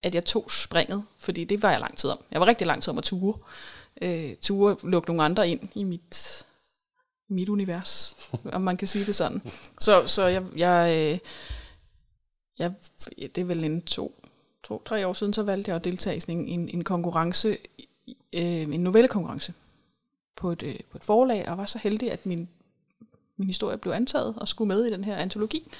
at jeg tog springet, fordi det var jeg lang tid om. Jeg var rigtig lang tid om at ture. Øh, ture lukke nogle andre ind i mit, mit univers, om man kan sige det sådan. Så, så jeg, jeg, øh, jeg, det er vel en to, to, tre år siden, så valgte jeg at deltage i sådan en, en, en konkurrence, øh, en novellekonkurrence på et, øh, på et forlag, og var så heldig, at min, min historie blev antaget og skulle med i den her antologi.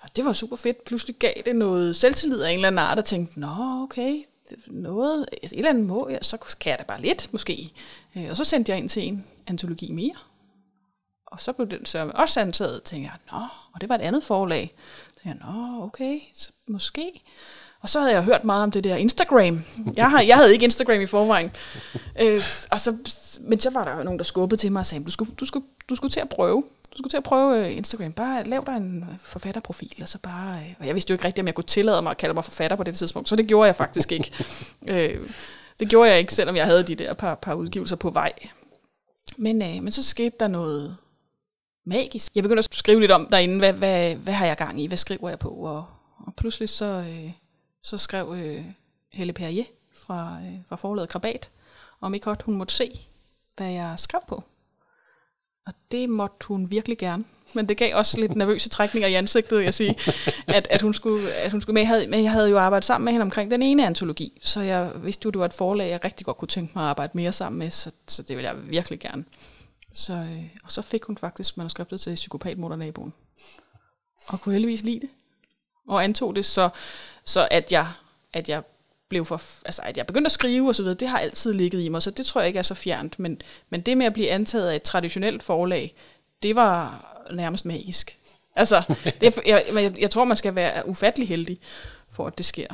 Og det var super fedt. Pludselig gav det noget selvtillid af en eller anden art, og tænkte, nå okay, noget, et eller andet må jeg, så kan jeg da bare lidt, måske. Øh, og så sendte jeg ind til en antologi mere, og så blev den sørme også antaget, tænkte jeg, nå, og det var et andet forlag. Så tænkte jeg, nå, okay, så måske. Og så havde jeg hørt meget om det der Instagram. Jeg, har, jeg havde ikke Instagram i forvejen. Øh, og så, men så var der nogen, der skubbede til mig og sagde, du skulle, du skulle, du skulle til at prøve. Du skulle til at prøve øh, Instagram. Bare lav dig en øh, forfatterprofil, og så bare... Øh, og jeg vidste jo ikke rigtigt, om jeg kunne tillade mig at kalde mig forfatter på det tidspunkt, så det gjorde jeg faktisk ikke. øh, det gjorde jeg ikke, selvom jeg havde de der par, par udgivelser på vej. Men, øh, men så skete der noget, magisk. Jeg begyndte at skrive lidt om derinde, hvad, hvad, hvad har jeg gang i, hvad skriver jeg på, og, og pludselig så, øh, så skrev øh, Helle Perrier fra, øh, fra forlaget Krabat, om ikke godt hun måtte se, hvad jeg skrev på. Og det måtte hun virkelig gerne. Men det gav også lidt nervøse trækninger i ansigtet, jeg sige, at, at hun skulle, at hun skulle med. Jeg havde, men jeg havde jo arbejdet sammen med hende omkring den ene antologi, så jeg vidste jo, det var et forlag, jeg rigtig godt kunne tænke mig at arbejde mere sammen med, så, så det ville jeg virkelig gerne. Så, øh, og så fik hun faktisk manuskriptet til Psykopatmodernaboen. Og kunne heldigvis lide det. Og antog det, så, så at, jeg, at jeg blev for, altså at jeg begyndte at skrive og så videre, det har altid ligget i mig, så det tror jeg ikke er så fjernt. Men, men det med at blive antaget af et traditionelt forlag, det var nærmest magisk. Altså, det, jeg, jeg, jeg tror, man skal være ufattelig heldig, for at det sker.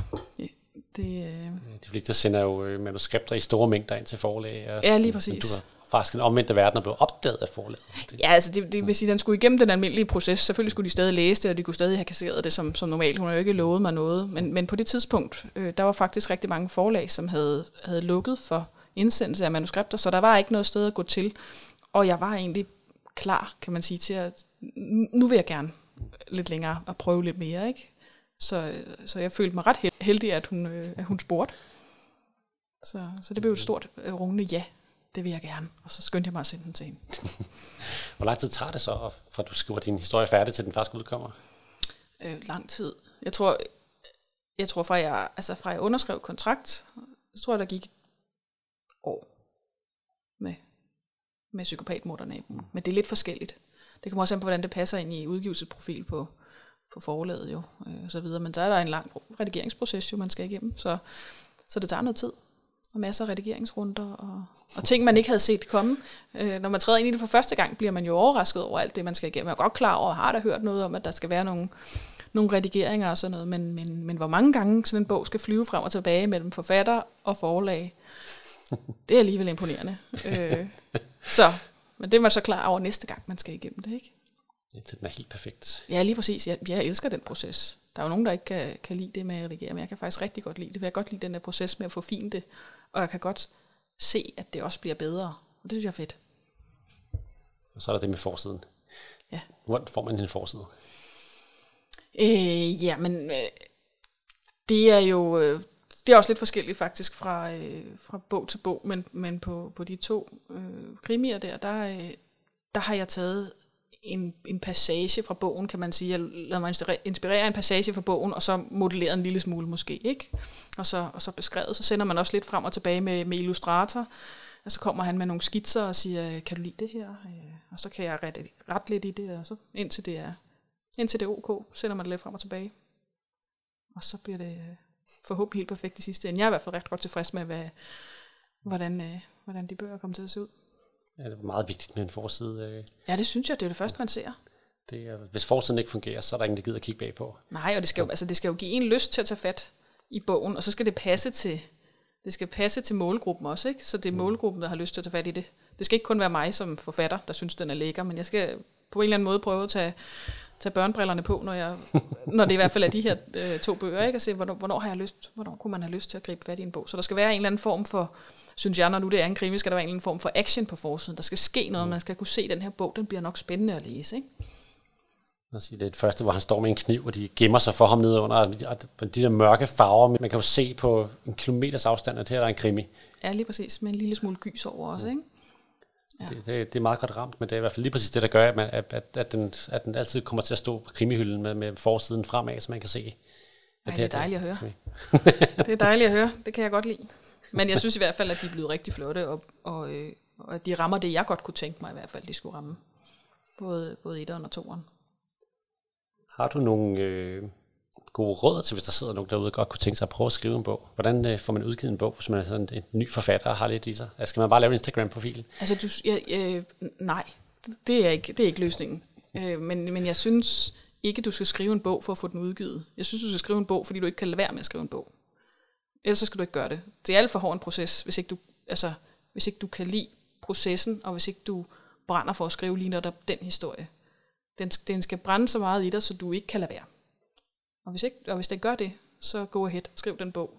Det, øh... De fleste sender jo manuskripter i store mængder ind til forlag. Og, ja, lige præcis. Du har faktisk en omvendt verden er blevet opdaget af forlaget. Ja, altså det, det vil sige, at den skulle igennem den almindelige proces. Selvfølgelig skulle de stadig læse det, og de kunne stadig have kasseret det som, som normalt. Hun har jo ikke lovet mig noget. Men, men på det tidspunkt, øh, der var faktisk rigtig mange forlag, som havde, havde lukket for indsendelse af manuskripter, så der var ikke noget sted at gå til. Og jeg var egentlig klar, kan man sige, til at nu vil jeg gerne lidt længere og prøve lidt mere. ikke? Så, så jeg følte mig ret heldig, at hun, øh, at hun spurgte. Så, så det blev et stort øh, rungende ja det vil jeg gerne. Og så skyndte jeg mig at sende den til hende. Hvor lang tid tager det så, fra du skriver din historie færdig, til den faktisk udkommer? Øh, lang tid. Jeg tror, jeg tror fra jeg, altså fra jeg underskrev kontrakt, så tror jeg, der gik år med, med psykopatmordernaboen. Men det er lidt forskelligt. Det kommer også an på, hvordan det passer ind i udgivelsesprofil på, på forlaget jo, øh, og så videre. Men der er der en lang redigeringsproces jo, man skal igennem, så, så det tager noget tid. Og masser af redigeringsrunder, og, og ting, man ikke havde set komme. Øh, når man træder ind i det for første gang, bliver man jo overrasket over alt det, man skal igennem. Jeg er godt klar over, har der hørt noget om, at der skal være nogle, nogle redigeringer og sådan noget, men, men, men hvor mange gange sådan en bog skal flyve frem og tilbage mellem forfatter og forlag, det er alligevel imponerende. øh, så, men det er man så klar over næste gang, man skal igennem det, ikke? Det er helt perfekt. Ja, lige præcis. Jeg, jeg elsker den proces. Der er jo nogen, der ikke kan, kan lide det med at redigere, men jeg kan faktisk rigtig godt lide det. Jeg kan godt lide den der proces med at få fint det, og jeg kan godt se, at det også bliver bedre. Og det synes jeg er fedt. Og så er der det med forsiden. Ja. Hvordan får man en forside? Øh, ja, men øh, det er jo øh, det er også lidt forskelligt faktisk fra, øh, fra bog til bog, men, men på, på de to øh, krimier der, der, øh, der har jeg taget en, en passage fra bogen, kan man sige. Jeg lader mig inspirere en passage fra bogen, og så modellere en lille smule måske, ikke? Og så, og så beskrevet. Så sender man også lidt frem og tilbage med, med illustrator, og så kommer han med nogle skitser og siger, kan du lide det her? Øh, og så kan jeg rette, rette lidt i det, og så indtil det er, indtil det er ok, sender man det lidt frem og tilbage. Og så bliver det øh, forhåbentlig helt perfekt i sidste ende. Jeg er i hvert fald ret godt tilfreds med, hvad, hvordan, øh, hvordan de bøger kommer til at se ud. Ja, det er meget vigtigt med en forside. Øh. Ja, det synes jeg, det er det første, man ser. Det er, hvis forsiden ikke fungerer, så er der ingen, der gider at kigge bagpå. Nej, og det skal, jo, altså, det skal jo give en lyst til at tage fat i bogen, og så skal det passe til, det skal passe til målgruppen også, ikke? Så det er mm. målgruppen, der har lyst til at tage fat i det. Det skal ikke kun være mig som forfatter, der synes, den er lækker, men jeg skal på en eller anden måde prøve at tage, tage børnebrillerne på, når, jeg, når det i hvert fald er de her øh, to bøger, ikke? og se, hvornår, hvornår, har jeg lyst, hvornår kunne man have lyst til at gribe fat i en bog. Så der skal være en eller anden form for, synes jeg, når nu det er en krimi, skal der være en eller anden form for action på forsiden. Der skal ske noget, man skal kunne se, den her bog, den bliver nok spændende at læse. Ikke? Det er det første, hvor han står med en kniv, og de gemmer sig for ham ned under de der mørke farver. Man kan jo se på en kilometers afstand, at her er en krimi. Ja, lige præcis, med en lille smule gys over også, ikke? Ja. Det, det, det er meget godt ramt, men det er i hvert fald lige præcis det, der gør, at, man, at, at, at, den, at den altid kommer til at stå på krimihylden med, med forsiden fremad, så man kan se. At Ej, det er dejligt at høre. det er dejligt at høre, det kan jeg godt lide. Men jeg synes i hvert fald, at de er blevet rigtig flotte, og, og, øh, og at de rammer det, jeg godt kunne tænke mig i hvert fald, de skulle ramme. Både, både etteren og toeren. Har du nogle øh, gode råd til, hvis der sidder nogen derude, der godt kunne tænke sig at prøve at skrive en bog? Hvordan øh, får man udgivet en bog, hvis man er sådan en ny forfatter og har lidt i sig? Altså, skal man bare lave en Instagram-profil? Altså, du, ja, øh, nej, det er, ikke, det er ikke løsningen. Øh, men, men jeg synes ikke, du skal skrive en bog for at få den udgivet. Jeg synes, du skal skrive en bog, fordi du ikke kan lade være med at skrive en bog. Ellers så skal du ikke gøre det. Det er alt for hård en proces, hvis ikke du, altså, hvis ikke du kan lide processen, og hvis ikke du brænder for at skrive lige netop den historie. Den, den skal brænde så meget i dig, så du ikke kan lade være. Og hvis, ikke, og hvis det gør det, så go ahead, skriv den bog,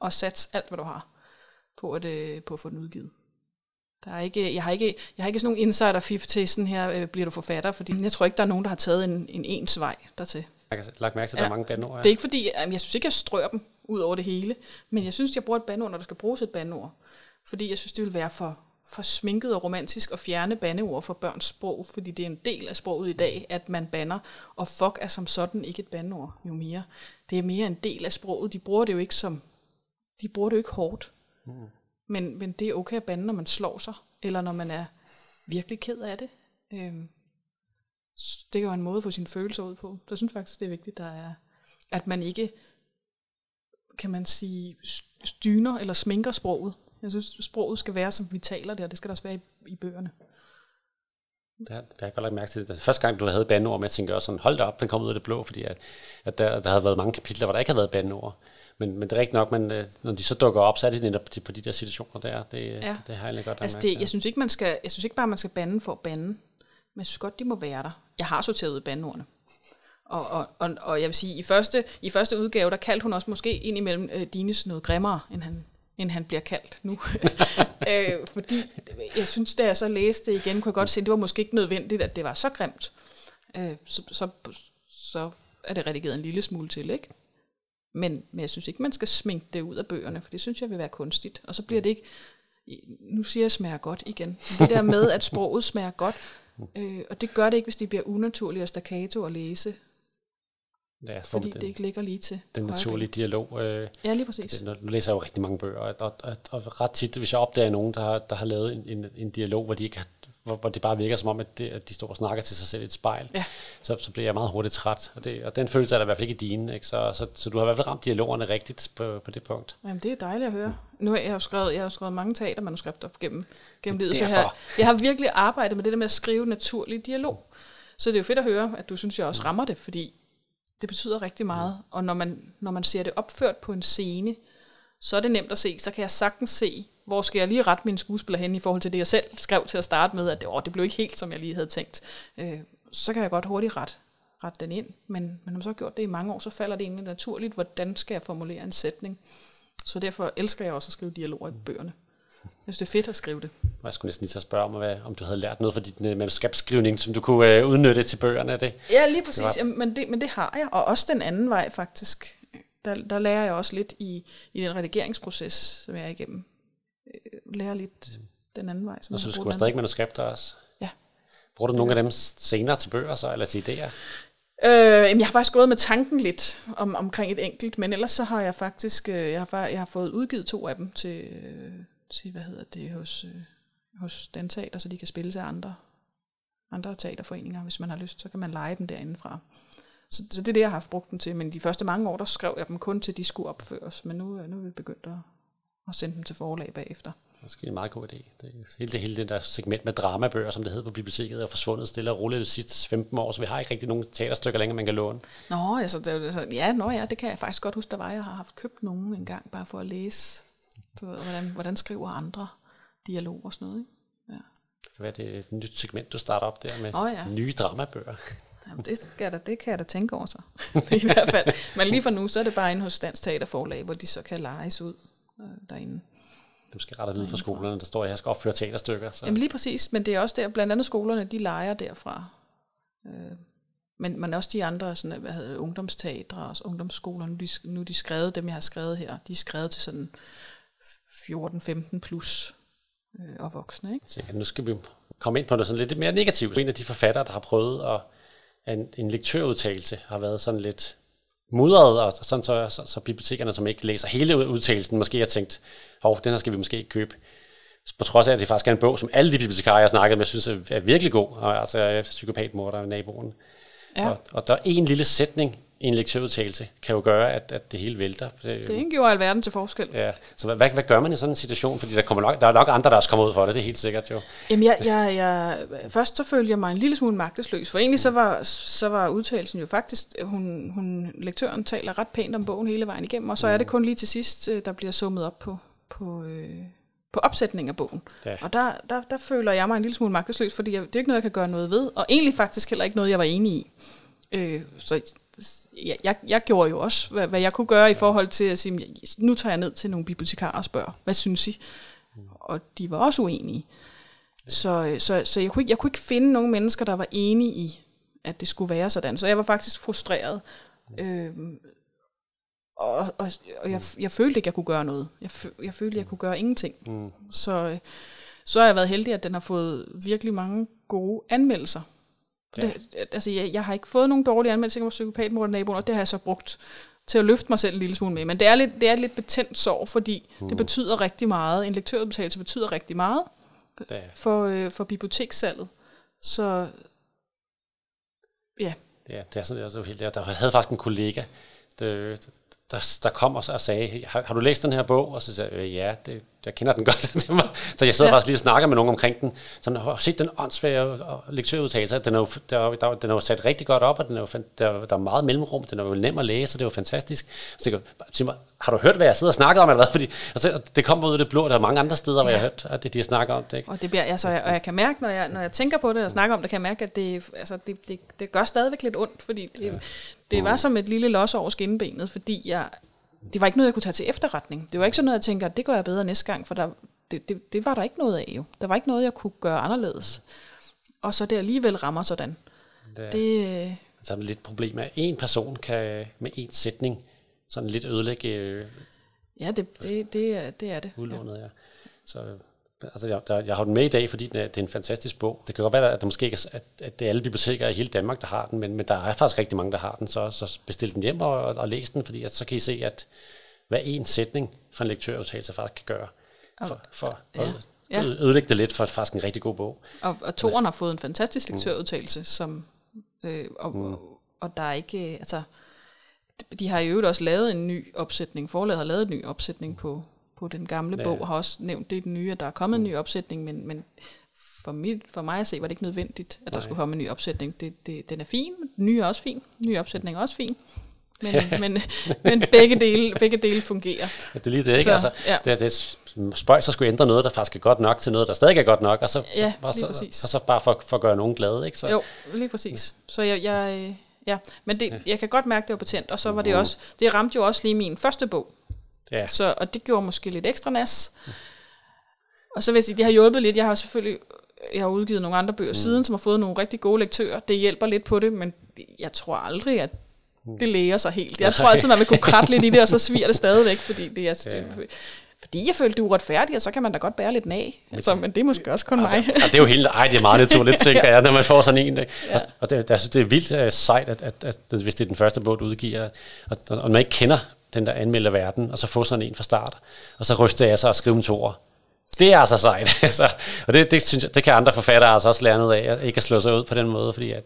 og sats alt, hvad du har, på at, øh, på at få den udgivet. Der er ikke, jeg, har ikke, jeg har ikke sådan nogen insider-fif til sådan her, øh, bliver du forfatter, fordi jeg tror ikke, der er nogen, der har taget en, en ens vej dertil. Jeg kan lagt mærke til, at der ja. er mange bandord. Ja. Det er ikke fordi, jeg synes ikke, jeg strør dem ud over det hele, men jeg synes, jeg bruger et bandord, når der skal bruges et bandord. Fordi jeg synes, det vil være for, for sminket og romantisk at fjerne bandeord fra børns sprog, fordi det er en del af sproget i dag, at man banner, og fuck er som sådan ikke et bandeord, jo mere. Det er mere en del af sproget. De bruger det jo ikke som, de bruger det jo ikke hårdt. Mm. Men, men det er okay at bande, når man slår sig, eller når man er virkelig ked af det. Øhm, det er jo en måde at få sine følelser ud på. Jeg synes faktisk, det er vigtigt, der er, at man ikke, kan man sige, styner eller sminker sproget. Jeg synes, sproget skal være, som vi taler det, og det skal der også være i, i bøgerne. Det har jeg godt lagt mærke til. Det første gang, du havde bandeord med, jeg tænkte også sådan, hold da op, den kom ud af det blå, fordi at, at der, der havde været mange kapitler, hvor der ikke havde været bandeord. Men, men det er rigtigt nok, men øh, når de så dukker op, så er det netop på de der situationer der. Det, ja. det, det har jeg godt altså det, jeg synes ikke, man skal, jeg synes ikke bare, man skal bande for at bande, men jeg synes godt, de må være der. Jeg har sorteret bandeordene. Og, og, og, og jeg vil sige, i første, i første udgave, der kaldte hun også måske ind imellem øh, Dines noget grimmere, end han, end han bliver kaldt nu. øh, fordi jeg synes, da jeg så læste det igen, kunne jeg godt se, at det var måske ikke nødvendigt, at det var så grimt. Øh, så, så, så er det redigeret en lille smule til, ikke? Men, men jeg synes ikke, man skal sminke det ud af bøgerne, for det synes jeg vil være kunstigt. Og så bliver det ikke, nu siger jeg smager godt igen, det der med, at sproget smager godt, øh, og det gør det ikke, hvis det bliver unaturligt og staccato at læse. Ja, for fordi den, det ikke ligger lige til. den naturlige dialog. Øh, Ja, lige præcis. det, nu læser jeg jo rigtig mange bøger, og, og, og, og ret tit, hvis jeg opdager nogen, der har, der har lavet en, en, en dialog, hvor, de ikke har, hvor, hvor det bare virker som om, at, det, at de står og snakker til sig selv i et spejl, Ja. så, så bliver jeg meget hurtigt træt. Og, det, og den følelse er der i hvert fald ikke i dine. Ikke? Så, så, så du har i hvert fald ramt dialogerne rigtigt på, på det punkt. Jamen, det er dejligt at høre. Nu har jeg jo skrevet, jeg har skrevet mange teatermanuskripter gennem, gennem livet, så jeg har, jeg har virkelig arbejdet med det der med at skrive naturlig dialog. Så det er jo fedt at høre, at du synes, jeg også rammer det, fordi det betyder rigtig meget. Og når man, når man ser det opført på en scene, så er det nemt at se. Så kan jeg sagtens se, hvor skal jeg lige rette mine skuespiller hen i forhold til det, jeg selv skrev til at starte med, at det, åh, det blev ikke helt, som jeg lige havde tænkt. Øh, så kan jeg godt hurtigt rette, rette den ind. Men, men når man så har gjort det i mange år, så falder det egentlig naturligt, hvordan skal jeg formulere en sætning. Så derfor elsker jeg også at skrive dialoger i bøgerne. Jeg synes, det er fedt at skrive det. Og jeg skulle næsten lige så spørge om, hvad, om du havde lært noget fra din øh, manuskriptskrivning, som du kunne øh, udnytte til bøgerne. Er Det. Ja, lige præcis. var- Jamen, men, det, men det har jeg. Og også den anden vej, faktisk. Der, der lærer jeg også lidt i, i den redigeringsproces, som jeg er igennem. Øh, lærer lidt den anden vej. Som Og så du anden. stadig manuskripter også. Ja. Bruger du nogle af dem senere til bøger så, eller til idéer? Øh, jamen, jeg har faktisk gået med tanken lidt om, omkring et enkelt, men ellers så har jeg faktisk, øh, jeg har, jeg har fået udgivet to af dem til, øh, til hvad hedder det, hos, øh, hos den teater, så de kan spille til andre, andre teaterforeninger. Hvis man har lyst, så kan man lege dem derindefra. Så, så det er det, jeg har haft brugt dem til. Men de første mange år, der skrev jeg dem kun til, de skulle opføres. Men nu, øh, nu er vi begyndt at, at sende dem til forlag bagefter. Måske en meget god idé. Det, hele, det, hele det der segment med dramabøger, som det hedder på biblioteket, er forsvundet stille og roligt de sidste 15 år, så vi har ikke rigtig nogen teaterstykker længere, man kan låne. Nå, altså, det, er altså, ja, nå ja, det kan jeg faktisk godt huske, der var. Jeg har haft købt nogen en gang, bare for at læse, du ved, hvordan, hvordan skriver andre dialoger og sådan noget. Ikke? Ja. Det kan være, det er et nyt segment, du starter op der med Åh, ja. nye dramabøger. Jamen, det, skal da, det kan jeg da tænke over så. I hvert fald. Men lige for nu, så er det bare inde hos Dansk Teaterforlag, hvor de så kan lejes ud øh, derinde. Du skal rette lyd fra skolerne, der står, at jeg skal opføre teaterstykker. Så. Jamen lige præcis, men det er også der, blandt andet skolerne, de leger derfra. Øh, men, men også de andre, sådan, hvad hedder ungdomsteatre og ungdomsskoler, nu er de, nu er de skrevet, dem jeg har skrevet her, de er skrevet til sådan 14-15 plus øh, og voksne. Ikke? Så nu skal vi komme ind på noget sådan lidt mere negativt. En af de forfattere, der har prøvet at en, en lektørudtalelse, har været sådan lidt mudret, og sådan så, så, så bibliotekerne, som ikke læser hele udtalelsen, måske har tænkt, hov, den her skal vi måske ikke købe. På trods af, at det faktisk er en bog, som alle de bibliotekarer, jeg har snakket med, synes er, er virkelig god. Og, altså, jeg er psykopatmorder af naboen. Ja. Og, og der er en lille sætning en lektørudtalelse, kan jo gøre, at, at det hele vælter. Det, Det gjorde alverden til forskel. Ja, så hvad, hvad, gør man i sådan en situation? Fordi der, kommer nok, der er nok andre, der også kommer ud for det, det er helt sikkert jo. Jamen, jeg, jeg, jeg, først så følte jeg mig en lille smule magtesløs, for egentlig så var, så var udtalelsen jo faktisk, hun, hun, lektøren taler ret pænt om bogen hele vejen igennem, og så er det kun lige til sidst, øh, der bliver summet op på, på, øh, på opsætning af bogen. Ja. Og der, der, der føler jeg mig en lille smule magtesløs, fordi jeg, det er ikke noget, jeg kan gøre noget ved, og egentlig faktisk heller ikke noget, jeg var enig i. Øh, så jeg, jeg, jeg gjorde jo også, hvad, hvad jeg kunne gøre i forhold til at sige, nu tager jeg ned til nogle bibliotekarer og spørger, hvad synes I? Og de var også uenige. Så, så, så jeg, kunne ikke, jeg kunne ikke finde nogen mennesker, der var enige i, at det skulle være sådan. Så jeg var faktisk frustreret. Øhm, og og, og jeg, jeg følte ikke, jeg kunne gøre noget. Jeg, jeg følte, jeg kunne gøre ingenting. Mm. Så, øh, så har jeg været heldig, at den har fået virkelig mange gode anmeldelser. Ja. Det, altså, jeg, jeg har ikke fået nogen dårlige anmeldelser på psykopatmorder naboen, og det har jeg så brugt til at løfte mig selv en lille smule med. Men det er lidt, det er et lidt betændt sorg, fordi mm. det betyder rigtig meget. En lektørudbetagelse betyder rigtig meget Ja. for, øh, for bibliotekssalget. Så ja, Ja, det er sådan, jeg er så helt, jeg, der havde faktisk en kollega, der, der, der kom og, så- og sagde, har, har du læst den her bog? Og så sagde jeg, øh, ja, det, jeg kender den godt. Så jeg sidder ja. Ja. faktisk lige og snakker med nogen omkring den. Så jeg har set den og- og lektørudtalelse. Den er, jo, der, er der, den er jo sat rigtig godt op, og den er jo, der, der er meget mellemrum. Den er jo nem at læse, og det er jo fantastisk. Så jeg sig mig, har du hørt, hvad jeg sidder og snakker om? Eller hvad? Fordi, og så, det kommer ud af det blå, der er mange andre steder, hvor jeg har hørt, at det, de har snakket om det. Ikke? og det bliver, altså, og jeg kan mærke, når jeg, når jeg tænker på det og snakker om det, kan jeg mærke, at det, altså, det, det, det gør stadigvæk lidt ondt, fordi det, ja. Det var som et lille los over skinbenet, fordi jeg, det var ikke noget, jeg kunne tage til efterretning. Det var ikke sådan noget, jeg tænker, det gør jeg bedre næste gang, for der, det, det, det var der ikke noget af jo. Der var ikke noget, jeg kunne gøre anderledes. Og så det alligevel rammer sådan. Det, Det, Så er det lidt problem, at en person kan med en sætning sådan lidt ødelægge øh, ja, det, det, det, er, det er det. udlånet. Ja. Så, Altså, jeg, der, jeg har den med i dag, fordi den er, det er en fantastisk bog. Det kan godt være, at der måske ikke er, at, at det er alle biblioteker i hele Danmark, der har den, men, men der er faktisk rigtig mange, der har den, så, så bestil den hjem og, og læs den, fordi at, så kan I se, at hvad en sætning fra en lektørudtalelse faktisk kan gøre for, for Ja. at Ja. ødelægge det lidt for faktisk en rigtig god bog. Og, og toren har fået en fantastisk lektørudtalelse, som, øh, og, mm. og der er ikke, øh, altså, de har i øvrigt også lavet en ny opsætning, forlaget har lavet en ny opsætning på, på den gamle Ja. bog, og har også nævnt det i den nye, at der er kommet en ny opsætning, men, men for, mit, for mig at se, var det ikke nødvendigt, at der Nej. skulle komme en ny opsætning. Det, det, den er fin, den nye er også fin, den nye opsætning er også fin, men, men, men begge, dele, begge dele fungerer. Ja, det er lige det, ikke? Så, altså, ja. det, det spøjs at skulle ændre noget, der faktisk er godt nok, til noget, der stadig er godt nok, og så, Ja, lige så, præcis. og så bare for, for at gøre nogen glade. Ikke? Så, Jo, lige præcis. Så jeg, jeg øh, ja, men det, jeg kan godt mærke, det var patent, og så var det også, det ramte jo også lige min første bog, ja. så, og det gjorde måske lidt ekstra nas. Og så vil jeg sige, det har hjulpet lidt. Jeg har selvfølgelig jeg har udgivet nogle andre bøger mm. siden, som har fået nogle rigtig gode lektører. Det hjælper lidt på det, men jeg tror aldrig, at det læger sig helt. Jeg tror altid, man vil kunne kratte lidt i det, og så sviger det stadigvæk, fordi det er... Ja. Fordi jeg følte, det er uretfærdigt, og så kan man da godt bære lidt af. Altså, men det er måske også kun mig. Og det er jo helt, ej, det er meget naturligt, tænker jeg, når man får sådan en. Ikke? Ja. Og det, jeg synes, det er vildt uh, sejt, at, at, at, at, hvis det er den første bog, du udgiver, og, og man ikke kender den der anmelder verden, og så få sådan en fra start, og så ryste jeg sig og skrive en toer. Det er altså sejt. altså, og det, det, synes jeg, det kan andre forfattere altså også lære noget af, ikke at slå sig ud på den måde, fordi at,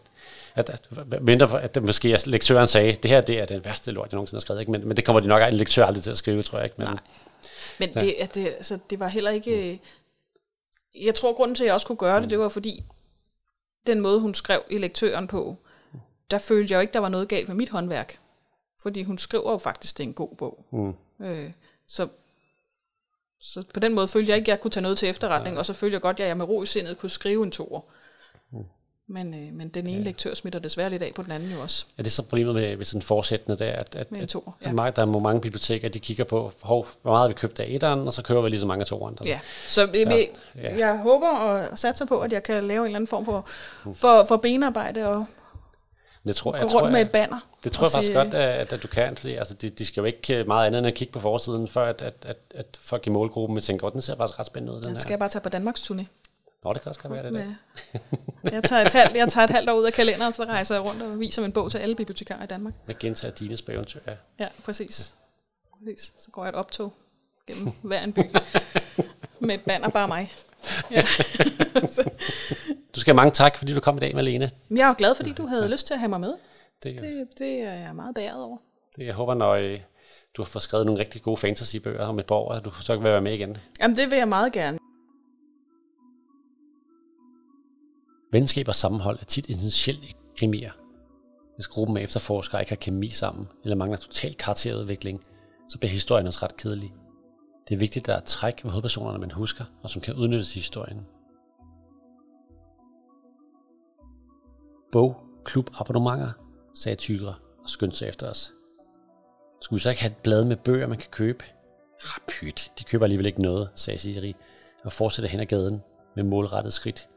at, at, mindre, at måske at lektøren sagde, det her det er den værste lort, jeg nogensinde har skrevet, ikke? Men, men det kommer de nok en lektør aldrig til at skrive, tror jeg ikke. Men, Nej. Men det, at det, altså, det var heller ikke... Jeg tror, grunden til, at jeg også kunne gøre det, det var fordi, den måde, hun skrev i lektøren på, der følte jeg jo ikke, der var noget galt med mit håndværk. Fordi hun skriver jo faktisk, det er en god bog. Mm. Øh, så, så på den måde følte jeg ikke, at jeg kunne tage noget til efterretning, og så følte jeg godt, at jeg med ro i sindet kunne skrive en toer. Men, øh, men den ene ja. lektør smitter desværre lidt af på den anden jo også. Er det så problemet med, med sådan forsættende der, at, at, Med at, toer, at ja. mange, der er mange biblioteker, de kigger på, hov, hvor meget vi købt af etteren, og så køber vi lige så mange af toeren. Altså. Ja, så vi, Der- vi, ja. jeg håber og satser på, at jeg kan lave en eller anden form for, for, for benarbejde og Det tror, gå jeg, rundt tror, med et banner. det tror jeg faktisk sige, godt, at, at du kan, fordi altså, de, de skal jo ikke øh, meget andet end at kigge på forsiden, før at, at, at, at folk i målgruppen vil tænke, godt, den ser faktisk ret spændende ud, den Den her. skal jeg bare tage på Danmarks turné. Nå, det kan også godt være det der. Jeg, tager et halvt, jeg tager et halvt år ud af kalenderen, så rejser jeg rundt og viser min bog til alle bibliotekarer i Danmark. Jeg gentager Dines eventyr. Ja. Ja, præcis. præcis. Så går jeg et optog gennem hver en by med et banner bare mig. Ja. Du skal have mange tak, fordi du kom i dag, Malene. Jeg er glad, fordi du havde lyst til at have mig med. Det, det. Det, det er jeg meget bæret over. det jeg håber, når øh, du har fået skrevet nogle rigtig gode fantasy-bøger om et par år, at du så kan være med igen. Jamen, det vil jeg meget gerne. Venskab og sammenhold er tit essentielt i krimier. Hvis gruppen af efterforskere ikke har kemi sammen, eller mangler total karakterudvikling, så bliver historien også ret kedelig. Det er vigtigt, at der er træk ved hovedpersonerne, man husker, og som kan udnyttes i historien. Bog, klub, abonnementer, sagde Tygre og skyndte sig efter os. Skulle vi så ikke have et blad med bøger, man kan købe? Ah, pyt, de køber alligevel ikke noget, sagde Siri, og fortsatte hen ad gaden med målrettet skridt.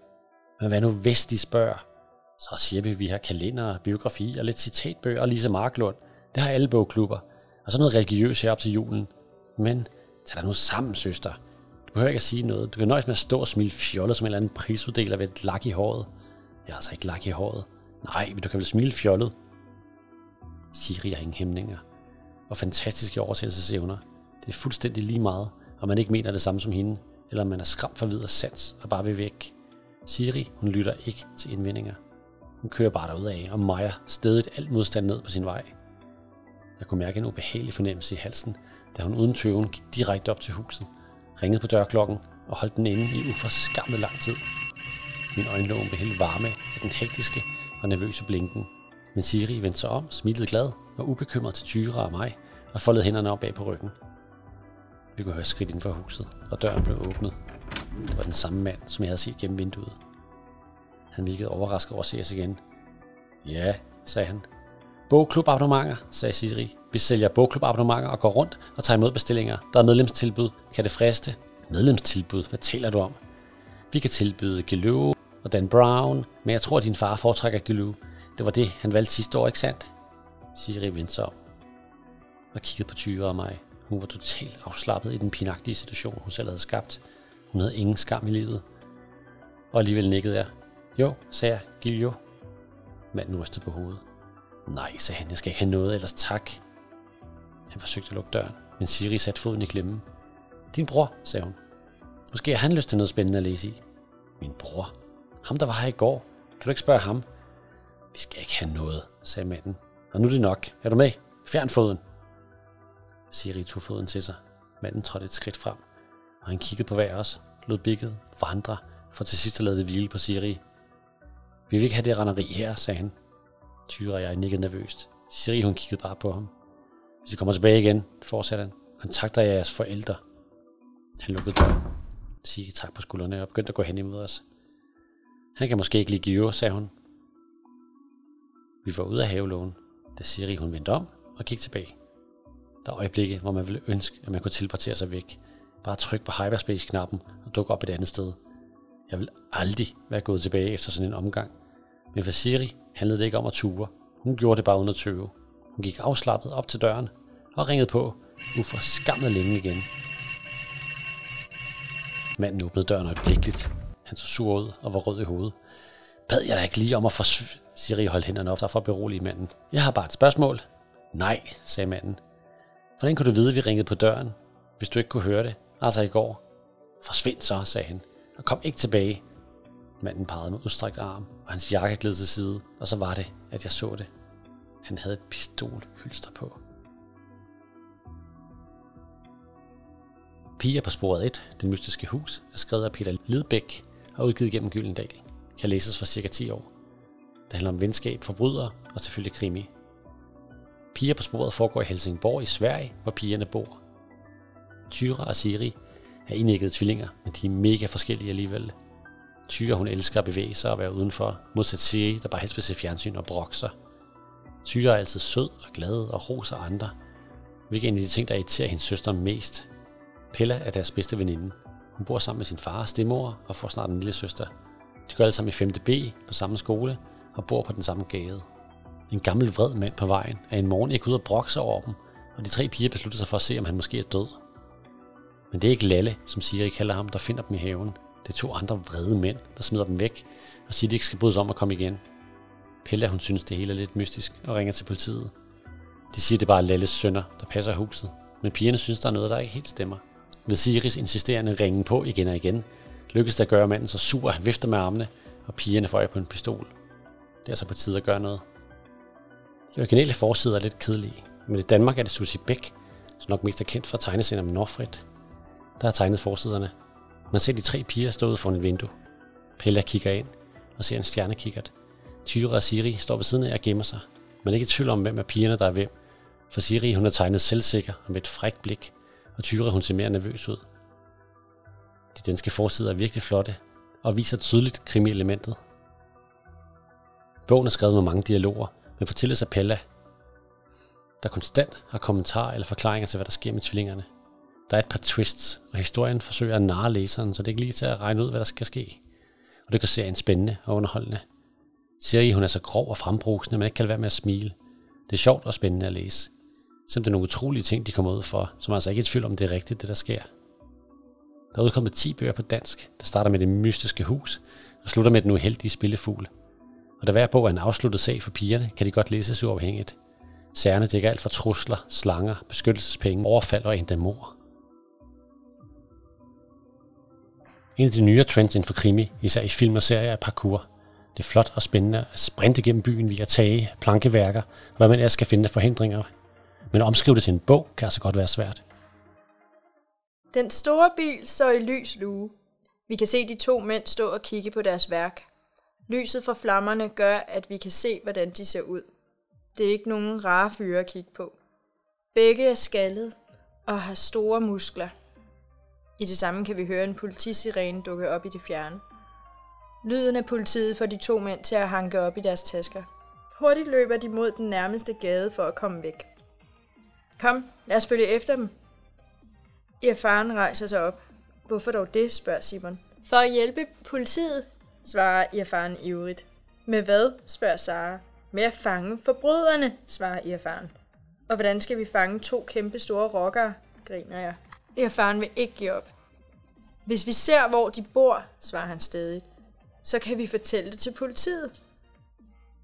Men hvad nu hvis de spørger? Så siger vi, at vi har kalender, biografi og lidt citatbøger ligesom og Lise Marklund. Det har alle bogklubber. Og så noget religiøst her op til julen. Men tag dig nu sammen, søster. Du behøver ikke at sige noget. Du kan nøjes med at stå og smile fjollet som en eller anden prisuddeler ved et lak i håret. Jeg har altså ikke lak i håret. Nej, men du kan vel smile fjollet. Siri har ingen hæmninger. Og fantastiske oversættelsesevner. Det er fuldstændig lige meget, om man ikke mener det samme som hende, eller om man er skræmt for videre sans og bare vil væk. Siri, hun lytter ikke til indvendinger. Hun kører bare derud af, og Maja stedigt alt modstand ned på sin vej. Jeg kunne mærke en ubehagelig fornemmelse i halsen, da hun uden tøven gik direkte op til huset, ringede på dørklokken og holdt den inde i uforskammet lang tid. Min øjenlåg blev helt varme af den hektiske og nervøse blinken. Men Siri vendte sig om, smilede glad og ubekymret til Tyra og mig, og foldede hænderne op bag på ryggen. Vi kunne høre skridt inden for huset, og døren blev åbnet. Det var den samme mand, som jeg havde set gennem vinduet. Han virkede overrasket over at se os igen. Ja, sagde han. Bogklubabonnementer, sagde Siri. Vi sælger bogklubabonnementer og går rundt og tager imod bestillinger. Der er medlemstilbud. Kan det friste? Medlemstilbud? Hvad taler du om? Vi kan tilbyde Gilou og Dan Brown, men jeg tror, at din far foretrækker Gilou. Det var det, han valgte sidste år, ikke sandt? Siri vendte sig om og kiggede på Tyre og mig. Hun var totalt afslappet i den pinagtige situation, hun selv havde skabt. Hun havde ingen skam i livet. Og alligevel nikkede jeg. Jo, sagde jeg. Giv. Manden rystede på hovedet. Nej, sagde han. Jeg skal ikke have noget, ellers tak. Han forsøgte at lukke døren, men Siri satte foden i klemmen. Din bror, sagde hun. Måske har han lyst til noget spændende at læse i. Min bror? Ham, der var her i går. Kan du ikke spørge ham? Vi skal ikke have noget, sagde manden. Og nu er det nok. Er du med? Fjern foden. Siri tog foden til sig. Manden trådte et skridt frem, og han kiggede på hver os, lod bikket vandre, for til sidst at lade det hvile på Siri. Vi vil ikke have det renderi her, sagde han. Tyre og jeg nikkede nervøst. Siri, hun kiggede bare på ham. Hvis I kommer tilbage igen, fortsatte han, kontakter jeg jeres forældre. Han lukkede døren. Siri tak på skuldrene og begyndte at gå hen imod os. Han kan måske ikke lide Gio, sagde hun. Vi var ude af havelågen, da Siri hun vendte om og gik tilbage. Der er øjeblikke, hvor man ville ønske, at man kunne teleportere sig væk. Bare tryk på hyperspace-knappen og dukke op et andet sted. Jeg vil aldrig være gået tilbage efter sådan en omgang. Men for Siri handlede det ikke om at ture. Hun gjorde det bare uden at tøve. Hun gik afslappet op til døren og ringede på uforskammet længe igen. Manden åbnede døren øjeblikkeligt. Han så sur ud og var rød i hovedet. Bad jeg da ikke lige om at forsvinde? Siri holdt hænderne op for at berolige manden. Jeg har bare et spørgsmål. Nej, sagde manden. Hvordan kunne du vide, at vi ringede på døren, hvis du ikke kunne høre det? Altså i går. Forsvind så, sagde han, og kom ikke tilbage. Manden pegede med udstrækt arm, og hans jakke gled til side, og så var det, at jeg så det. Han havde et pistolhylster på. Piger på sporet 1, Det mystiske hus, er skrevet af Peter Lidbæk og udgivet gennem Gyldendal. Kan læses for cirka 10 år. Det handler om venskab, forbrydere og selvfølgelig krimi. Piger på sporet foregår i Helsingborg i Sverige, hvor pigerne bor. Tyra og Siri er indæggede tvillinger, men de er mega forskellige alligevel. Tyre, hun elsker at bevæge sig og være udenfor, modsat Siri, der bare helst vil se fjernsyn og brokke sig. Tyre er altid sød og glad og roser andre, hvilket er en af de ting, der irriterer hendes søster mest. Pella er deres bedste veninde. Hun bor sammen med sin far og stemor og får snart en lille søster. De går alle sammen i 5. B på samme skole og bor på den samme gade. En gammel vred mand på vejen er en morgen ikke ude og brokse over dem, og de tre piger beslutter sig for at se, om han måske er død. Men det er ikke Lalle, som Siri kalder ham, der finder dem i haven. Det er to andre vrede mænd, der smider dem væk og siger, at de ikke skal bryde sig om at komme igen. Pelle, hun synes, det hele er lidt mystisk og ringer til politiet. De siger, det er bare Lalles sønner, der passer huset, men pigerne synes, der er noget, der ikke helt stemmer. Ved Siris insisterende ringen på igen og igen, lykkes det at gøre manden så sur, at han vifter med armene, og pigerne får på en pistol. Det er så på tide at gøre noget. De originale forsider er lidt kedelige, men i Danmark er det Susie Bæk, som nok mest er kendt for tegneserien om Norfrit. der har tegnet forsiderne. Man ser de tre piger stå ude foran et vindue. Pella kigger ind og ser en stjernekikkert. Tyra og Siri står ved siden af og gemmer sig. Man er ikke i tvivl om, hvem af pigerne, der er hvem. For Siri hun er tegnet selvsikker og med et frækt blik, og Tyra hun ser mere nervøs ud. De danske forsider er virkelig flotte og viser tydeligt krimielementet. Bogen er skrevet med mange dialoger, men fortælles af Pella, der konstant har kommentarer eller forklaringer til, hvad der sker med tvillingerne. Der er et par twists, og historien forsøger at narre læseren, så det er ikke lige til at regne ud, hvad der skal ske. Og det gør serien spændende og underholdende. Siri, hun er så grov og frembrusende, man ikke kan lade være med at smile. Det er sjovt og spændende at læse. Selvom det er nogle utrolige ting, de kommer ud for, som altså ikke er i tvivl om, det er rigtigt, det der sker. Der er udkommet 10 bøger på dansk, der starter med det mystiske hus og slutter med den uheldige spillefugl. Og da hver bog er en afsluttet sag for pigerne, kan de godt læses uafhængigt. Særne dækker alt fra trusler, slanger, beskyttelsespenge, overfald og endda mor. En af de nyere trends inden for krimi, især i film og serier, er parkour. Det er flot og spændende at sprinte gennem byen via tage, plankeværker, og hvad man ellers skal finde forhindringer. Men at omskrive det til en bog kan altså godt være svært. Den store bil står i lys lue. Vi kan se de to mænd stå og kigge på deres værk. Lyset fra flammerne gør, at vi kan se, hvordan de ser ud. Det er ikke nogen rare fyre at kigge på. Begge er skaldet og har store muskler. I det samme kan vi høre en politisirene dukke op i det fjerne. Lyden af politiet får de to mænd til at hanke op i deres tasker. Hurtigt løber de mod den nærmeste gade for at komme væk. Kom, lad os følge efter dem. Erfaren rejser sig op. Hvorfor dog det, spørger Simon. For at hjælpe politiet, svarer Erfaren ivrigt. Med hvad, spørger Sara. Med at fange forbryderne, svarer Erfaren. Og hvordan skal vi fange to kæmpe store rockere, griner jeg. Ja, faren vil ikke give op. Hvis vi ser, hvor de bor, svarer han stadig, så kan vi fortælle det til politiet.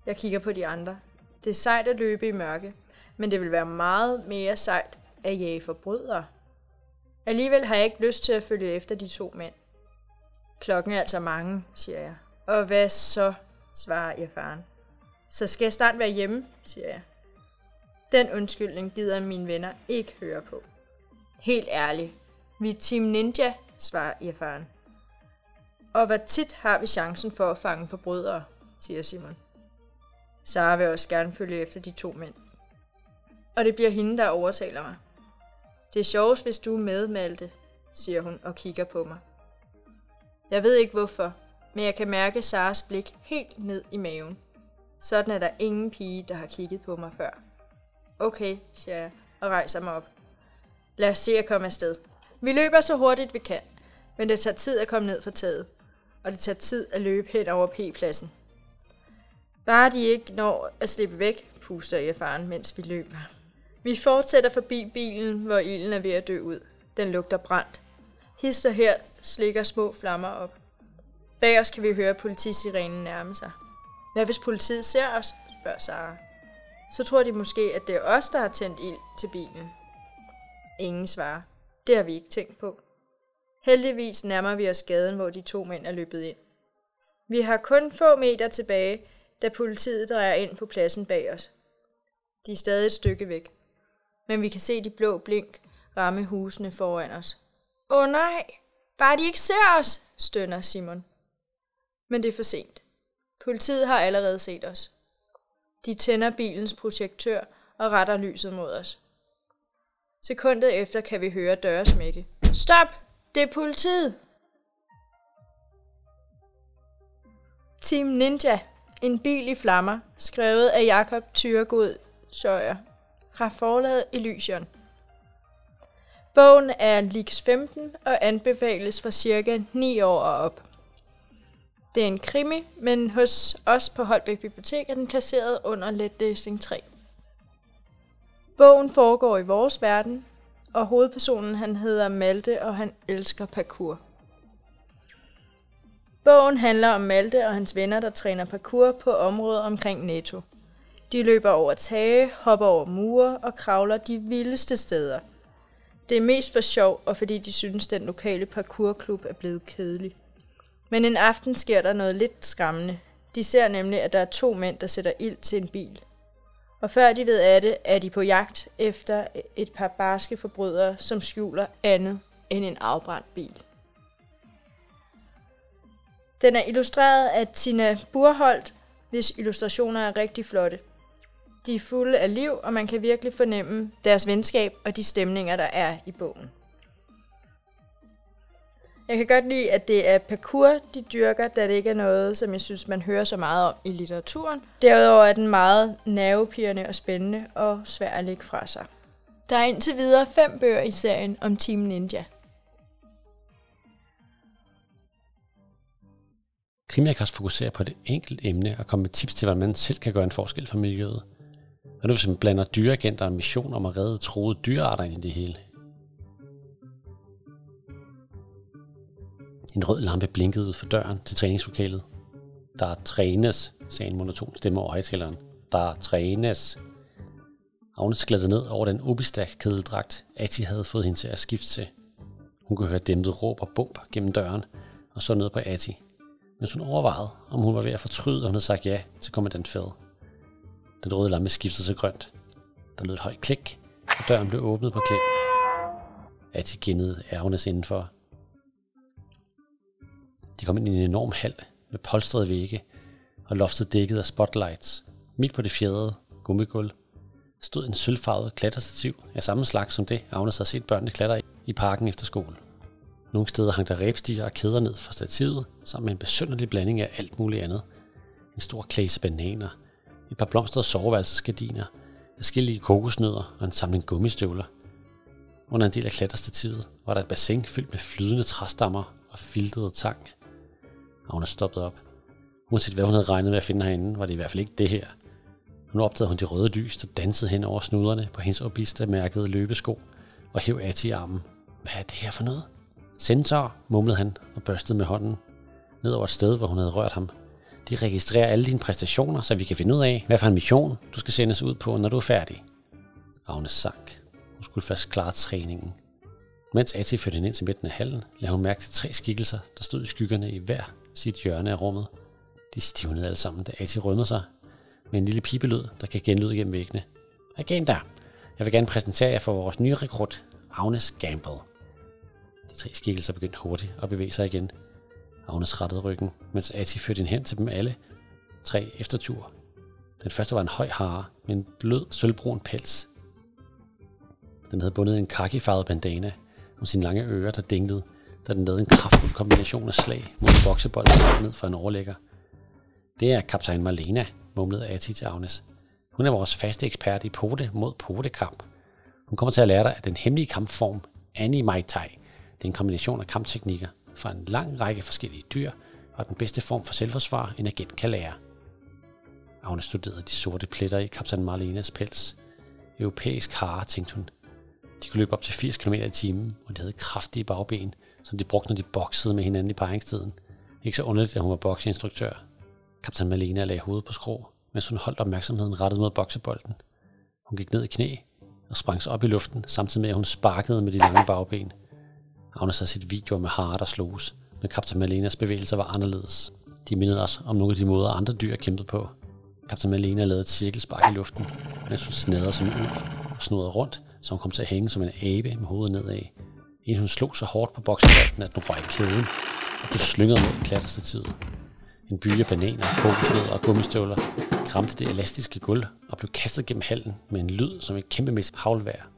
Jeg kigger på de andre. Det er sejt at løbe i mørke, men det vil være meget mere sejt at jage forbrydere. Alligevel har jeg ikke lyst til at følge efter de to mænd. Klokken er altså mange, siger jeg. Og hvad så, svarer jeg faren. Så skal jeg snart være hjemme, siger jeg. Den undskyldning gider mine venner ikke høre på. Helt ærligt. Vi er Team Ninja, svarer jeg. Og hvor tit har vi chancen for at fange forbrydere, siger Simon. Sara vil også gerne følge efter de to mænd. Og det bliver hende, der overtaler mig. Det er sjovest, hvis du er med, Malte, siger hun og kigger på mig. Jeg ved ikke hvorfor, men jeg kan mærke Saras blik helt ned i maven. Sådan er der ingen pige, der har kigget på mig før. Okay, siger jeg og rejser mig op. Lad os se at komme afsted. Vi løber så hurtigt vi kan, men det tager tid at komme ned fra taget, og det tager tid at løbe hen over P-pladsen. Bare de ikke når at slippe væk, puster jeg faren, mens vi løber. Vi fortsætter forbi bilen, hvor ilden er ved at dø ud. Den lugter brændt. Hister her slikker små flammer op. Bag os kan vi høre politisirenen nærme sig. Hvad hvis politiet ser os? spørger Sara. Så tror de måske, at det er os, der har tændt ild til bilen. Ingen svarer. Det har vi ikke tænkt på. Heldigvis nærmer vi os gaden, hvor de to mænd er løbet ind. Vi har kun få meter tilbage, da politiet drejer ind på pladsen bag os. De er stadig et stykke væk, men vi kan se de blå blink ramme husene foran os. Åh oh, nej, bare de ikke ser os, stønner Simon. Men det er for sent. Politiet har allerede set os. De tænder bilens projektør og retter lyset mod os. Sekundet efter kan vi høre døre smække. Stop! Det er politiet! Team Ninja. En bil i flammer. Skrevet af Jakob Thyregod Søjer. Fra forlaget Elysion. Bogen er Lix 15 og anbefales for cirka 9 år og op. Det er en krimi, men hos os på Holbæk Bibliotek er den placeret under letlæsning 3. Bogen foregår i vores verden, og hovedpersonen han hedder Malte, og han elsker parkour. Bogen handler om Malte og hans venner, der træner parkour på området omkring NATO. De løber over tage, hopper over mure og kravler de vildeste steder. Det er mest for sjov, og fordi de synes, den lokale parkourklub er blevet kedelig. Men en aften sker der noget lidt skræmmende. De ser nemlig, at der er to mænd, der sætter ild til en bil. Og før de ved af det, er de på jagt efter et par barske forbrydere, som skjuler andet end en afbrændt bil. Den er illustreret af Tina Burholdt, hvis illustrationer er rigtig flotte. De er fulde af liv, og man kan virkelig fornemme deres venskab og de stemninger, der er i bogen. Jeg kan godt lide, at det er parkour, de dyrker, da det ikke er noget, som jeg synes, man hører så meget om i litteraturen. Derudover er den meget nervepirrende og spændende og svær at lægge fra sig. Der er indtil videre fem bøger i serien om Team Ninja. Krimiakast fokuserer på det enkelte emne og kommer med tips til, hvordan man selv kan gøre en forskel for miljøet. Og nu hvis man blander dyreagenter og mission om at redde troede dyrearter ind i det hele. En rød lampe blinkede ud for døren til træningslokalet. Der trænes, sagde en monoton stemme over højtaleren. Der trænes. Agnes glædte ned over den obistak kedeldragt, Ati havde fået hende til at skifte til. Hun kunne høre dæmpet råb og bump gennem døren, og så ned på Ati, Men hun overvejede, om hun var ved at fortryde, at hun havde sagt ja til kommandant Fed. Den røde lampe skiftede til grønt. Der lød et højt klik, og døren blev åbnet på klem. Ati ginnede Agnes indenfor, de kom ind i en enorm hal med polstrede vægge og loftet dækket af spotlights. Midt på det fjerde gummigulv stod en sølvfarvet klatrestativ af samme slags som det, Agnes havde set børnene klatre i, i parken efter skole. Nogle steder hang der ræbstiger og kæder ned fra stativet, sammen med en besynderlig blanding af alt muligt andet. En stor klase bananer, et par blomstrede soveværelsesgardiner, forskellige kokosnødder og en samling gummistøvler. Under en del af klatterstativet var der et bassin fyldt med flydende træstammer og filtrede tang – og hun er stoppet op. Uanset hvad hun havde regnet med at finde herinde, var det i hvert fald ikke det her. Nu opdagede hun de røde lys, der dansede hen over snuderne på hendes obista mærkede løbesko og hæv Ati i armen. Hvad er det her for noget? Sensor, mumlede han og børstede med hånden ned over et sted, hvor hun havde rørt ham. De registrerer alle dine præstationer, så vi kan finde ud af, hvad for en mission du skal sendes ud på, når du er færdig. Agnes sank. Hun skulle først klare træningen. Mens Ati førte hende ind til midten af hallen, lagde hun mærke til tre skikkelser, der stod i skyggerne i hver sit hjørne af rummet. De stivnede alle sammen, da Ati rømmede sig med en lille pipelyd, der kan genlyde gennem væggene. Agenda, jeg vil gerne præsentere jer for vores nye rekrut, Agnes Gamble. De tre skikkelser begyndte hurtigt at bevæge sig igen. Agnes rettede ryggen, mens Ati førte hende hen til dem alle tre efter tur. Den første var en høj hare med en blød, sølvbrun pels. Den havde bundet en kakifarvet bandana om sine lange ører, der dinglede, da den lavede en kraftfuld kombination af slag mod en boksebold ned fra en overlægger. Det er kaptajn Marlena, mumlede Ati til Agnes. Hun er vores faste ekspert i pote mod potekamp. Hun kommer til at lære dig at den hemmelige kampform Annie Mai Tai. Det er en kombination af kampteknikker fra en lang række forskellige dyr, og den bedste form for selvforsvar, en agent kan lære. Agnes studerede de sorte pletter i kaptajn Marlenas pels. Europæisk hare, tænkte hun. De kunne løbe op til 80 km i timen, og de havde kraftige bagben, som de brugte, når de boksede med hinanden i paringstiden. Ikke så underligt, at hun var bokseinstruktør. Kaptajn Malena lagde hovedet på skrå, mens hun holdt opmærksomheden rettet mod boksebolden. Hun gik ned i knæ og sprang sig op i luften, samtidig med at hun sparkede med de lange bagben. Agnes havde set videoer med harer, der sloges, men kaptajn Malenas bevægelser var anderledes. De mindede os om nogle af de måder, andre dyr kæmpede på. Kaptajn Malena lavede et cirkelspark i luften, mens hun snadrede som en ulv og snodede rundt, så hun kom til at hænge som en abe med hovedet nedad inden hun slog så hårdt på boksbolden, at den røg kæden, og blev slynget mod klatterstativet. En by af bananer, kokosnødder og gummistøvler ramte det elastiske gulv og blev kastet gennem hallen med en lyd som et kæmpemæssigt havlvær.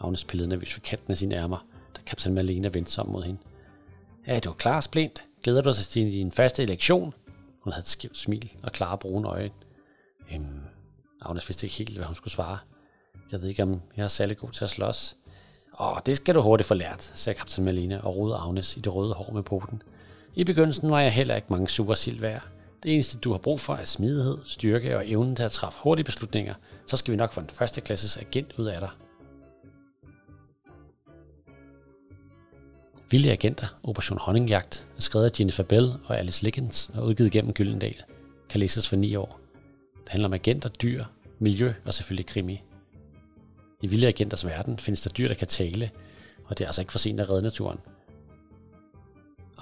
Agnes pillede nervøs for kanten af sine ærmer, da kaptajn Malena vendte sig om mod hende. Er du klar, Splint? Glæder du dig til din første elektion? Hun havde et skævt smil og klare brune øjne. Øhm, Agnes vidste ikke helt, hvad hun skulle svare. Jeg ved ikke, om jeg er særlig god til at slås. Åh, det skal du hurtigt få lært, sagde kaptajn Malina og rodede Agnes i det røde hår med poten. I begyndelsen var jeg heller ikke mange super sild værd. Det eneste, du har brug for, er smidighed, styrke og evnen til at træffe hurtige beslutninger. Så skal vi nok få en første klasses agent ud af dig. Vilde agenter, Operation Honningjagt, er skrevet af Jennifer Bell og Alice Lickens og udgivet gennem Gyldendal. Kan læses for 9 år. Det handler om agenter, dyr, miljø og selvfølgelig krimi. I Vilde Agenters verden findes der dyr, der kan tale, og det er altså ikke for sent at redde naturen.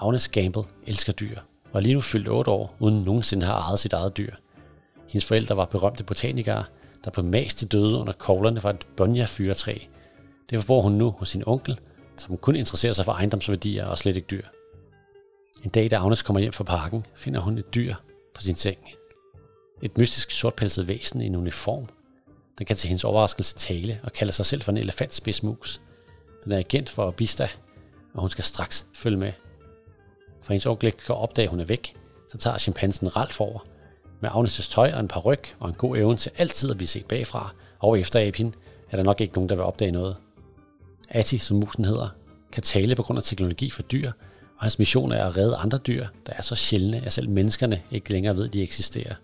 Agnes Gamble elsker dyr, og er lige nu fyldt 8 år, uden nogensinde har ejet sit eget dyr. Hendes forældre var berømte botanikere, der blev mast til døde under koglerne fra et bonja-fyretræ. Derfor bor hun nu hos sin onkel, som kun interesserer sig for ejendomsværdier og slet ikke dyr. En dag, da Agnes kommer hjem fra parken, finder hun et dyr på sin seng. Et mystisk sortpelset væsen i en uniform. Den kan til hendes overraskelse tale og kalder sig selv for en elefantspidsmus. Den er agent for Bista, og hun skal straks følge med. For hendes onkel ikke kan opdage, at hun er væk, så tager chimpansen Ralf over. Med Agnes' tøj og en par ryg og en god evne til altid at blive set bagfra og efter Apin, er der nok ikke nogen, der vil opdage noget. Ati, som musen hedder, kan tale på grund af teknologi for dyr, og hans mission er at redde andre dyr, der er så sjældne, at selv menneskerne ikke længere ved, at de eksisterer.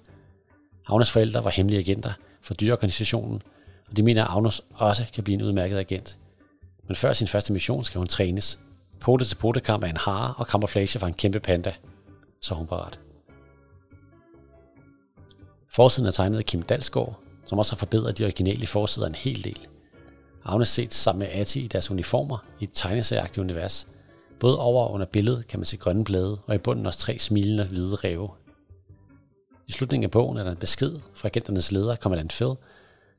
Agnes forældre var hemmelige agenter for dyreorganisationen, og de mener, at Agnes også kan blive en udmærket agent. Men før sin første mission skal hun trænes. Pote til pote kamp af en hare og kamuflage fra en kæmpe panda. Så hun parat. Forsiden er tegnet af Kim Dalsgaard, som også har forbedret de originale forsider en hel del. Agnes set sammen med Ati i deres uniformer i et tegneserieagtigt univers. Både over og under billedet kan man se grønne blade, og i bunden også tre smilende hvide ræve. I slutningen af bogen er der en besked fra agenternes leder, kommandant Phil,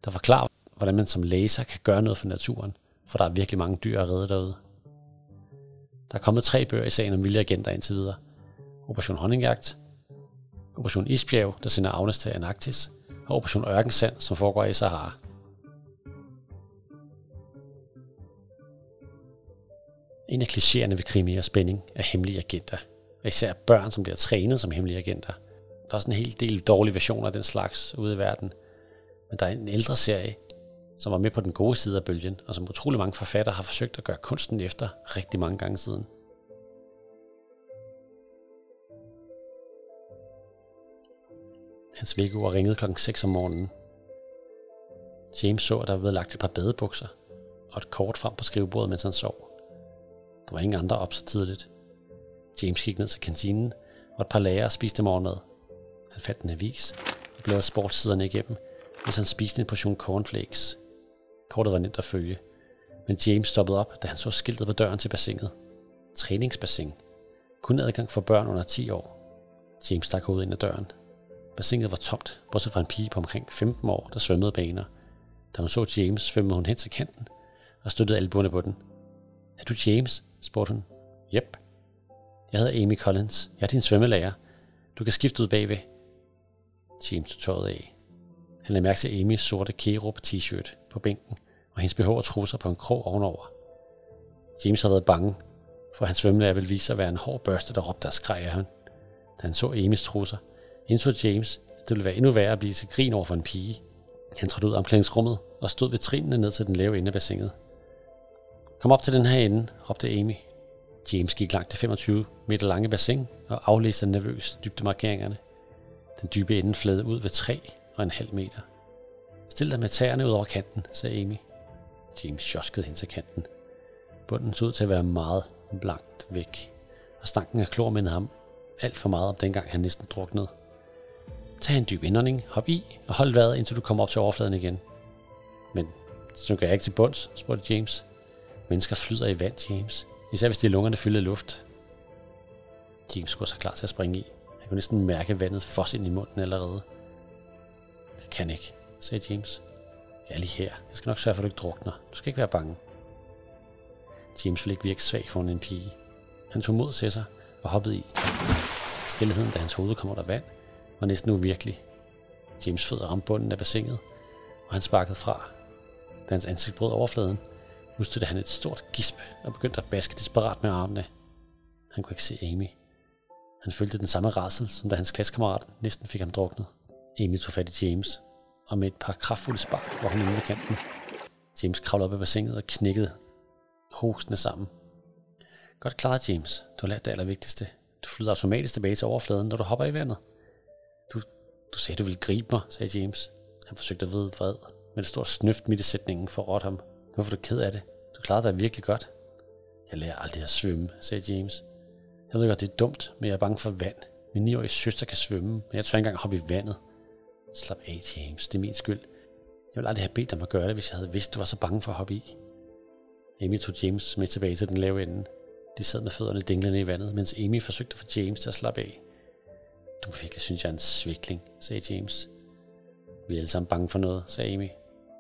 der forklarer, hvordan man som læser kan gøre noget for naturen, for der er virkelig mange dyr at redde derude. Der er kommet tre bøger i sagen om vilde agenter indtil videre. Operation Honningjagt, Operation Isbjerg, der sender Agnes til Antarktis, og Operation Ørkensand, som foregår i Sahara. En af klichéerne ved krimi og spænding er hemmelige agenter, og især børn, som bliver trænet som hemmelige agenter. Der er også en hel del dårlige versioner af den slags ude i verden. Men der er en ældre serie, som var med på den gode side af bølgen, og som utrolig mange forfattere har forsøgt at gøre kunsten efter rigtig mange gange siden. Hans vækkeur ringede klokken 6 om morgenen. James så, at der var blevet lagt et par badebukser og et kort frem på skrivebordet, mens han sov. Der var ingen andre op så tidligt. James gik ned til kantinen, og et par lærere spiste morgenmad. Han fandt en avis og bladrede sportssiderne igennem, mens han spiste en portion cornflakes. Kortet var nemt at følge, men James stoppede op, da han så skiltet på døren til bassinet. Træningsbassin. Kun adgang for børn under 10 år. James stak hovedet ind ad døren. Bassinet var tomt, bortset fra en pige på omkring 15 år, der svømmede baner. Da hun så James, svømmede hun hen til kanten og støttede albuerne på den. Er du James? spurgte hun. Jep. Jeg hedder Amy Collins. Jeg er din svømmelærer. Du kan skifte ud bagved. James tog tøjet af. Han lagde mærke til Amys sorte Kerup t-shirt på bænken, og hendes BH og trusser på en krog ovenover. James havde været bange, for hans svømmelærer ville vise sig at være en hård børste, der råbte og skreg af ham. Da han så Amys trusser, indså James, at det ville være endnu værre at blive til grin over for en pige. Han trådte ud af omklædningsrummet og stod ved trinene ned til den lave ende af bassinet. Kom op til den her ende, råbte Amy. James gik langt til 25 meter lange bassin og aflæste nervøst dybdemarkeringerne. Den dybe ende flade ud ved 3 og en halv meter. Stil dig med tæerne ud over kanten, sagde Amy. James sjoskede hen til kanten. Bunden så ud til at være meget blankt væk, og stanken af klor mindede ham alt for meget om dengang han næsten druknede. Tag en dyb indånding, hop i og hold vejret indtil du kommer op til overfladen igen. Men synker jeg ikke til bunds, spurgte James. Mennesker flyder i vand, James. Især hvis de lungerne fylder luft. James skulle så klar til at springe i kan næsten mærke vandet fosse ind i munden allerede. Jeg kan ikke, sagde James. Jeg er lige her. Jeg skal nok sørge for, at du ikke drukner. Du skal ikke være bange. James ville ikke virke svag foran en pige. Han tog mod til sig og hoppede i. Stilheden, da hans hoved kom under vand, var næsten uvirkelig. James fødder ramte bunden af bassinet, og han sparkede fra. Da hans ansigt brød overfladen, udstødte han et stort gisp og begyndte at baske desperat med armene. Han kunne ikke se Amy. Han følte den samme rassel, som da hans klassekammerat næsten fik ham druknet. Amy tog fat i James, og med et par kraftfulde spark var hun inde ved kanten. James kravlede op af bassinet og knækkede hostende sammen. Godt klaret, James. Du har lært det allervigtigste. Du flyder automatisk tilbage til overfladen, når du hopper i vandet. Du, du sagde, du ville gribe mig, sagde James. Han forsøgte at vide vred, men et stort snøft midt i sætningen forrådte ham. Hvorfor er du ked af det? Du klarede dig virkelig godt. Jeg lærer aldrig at svømme, sagde James. Jeg ved godt, det er dumt, men jeg er bange for vand. Min 9-årige søster kan svømme, men jeg tør ikke engang hoppe i vandet. Slap af, James. Det er min skyld. Jeg ville aldrig have bedt dig om at gøre det, hvis jeg havde vidst, du var så bange for at hoppe i. Amy tog James med tilbage til den lave ende. De sad med fødderne dinglende i vandet, mens Amy forsøgte at få James til at slappe af. Du må virkelig synes, jeg er en svikling, sagde James. Vi er alle sammen bange for noget, sagde Amy.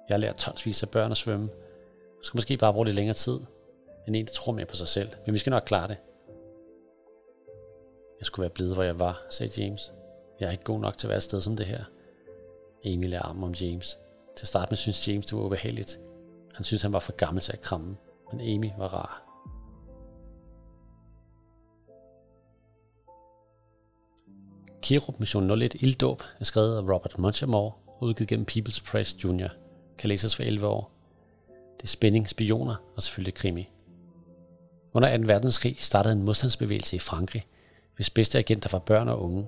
Jeg har lært tonsvis af børn at svømme. Du skal måske bare bruge lidt længere tid, end en, der tror mere på sig selv. Men vi skal nok klare det. Jeg skulle være blevet, hvor jeg var, sagde James. Jeg er ikke god nok til at være et sted som det her. Amy lagde armen om James. Til at starte med synes James, det var ubehageligt. Han synes, han var for gammel til at kramme, men Amy var rar. Kirup Mission 01 Ilddåb er skrevet af Robert Munchamore og udgivet gennem People's Press Junior. Kan læses for 11 år. Det er spænding, spioner og selvfølgelig krimi. Under 2. verdenskrig startede en modstandsbevægelse i Frankrig, hvis bedste agenter var børn og unge.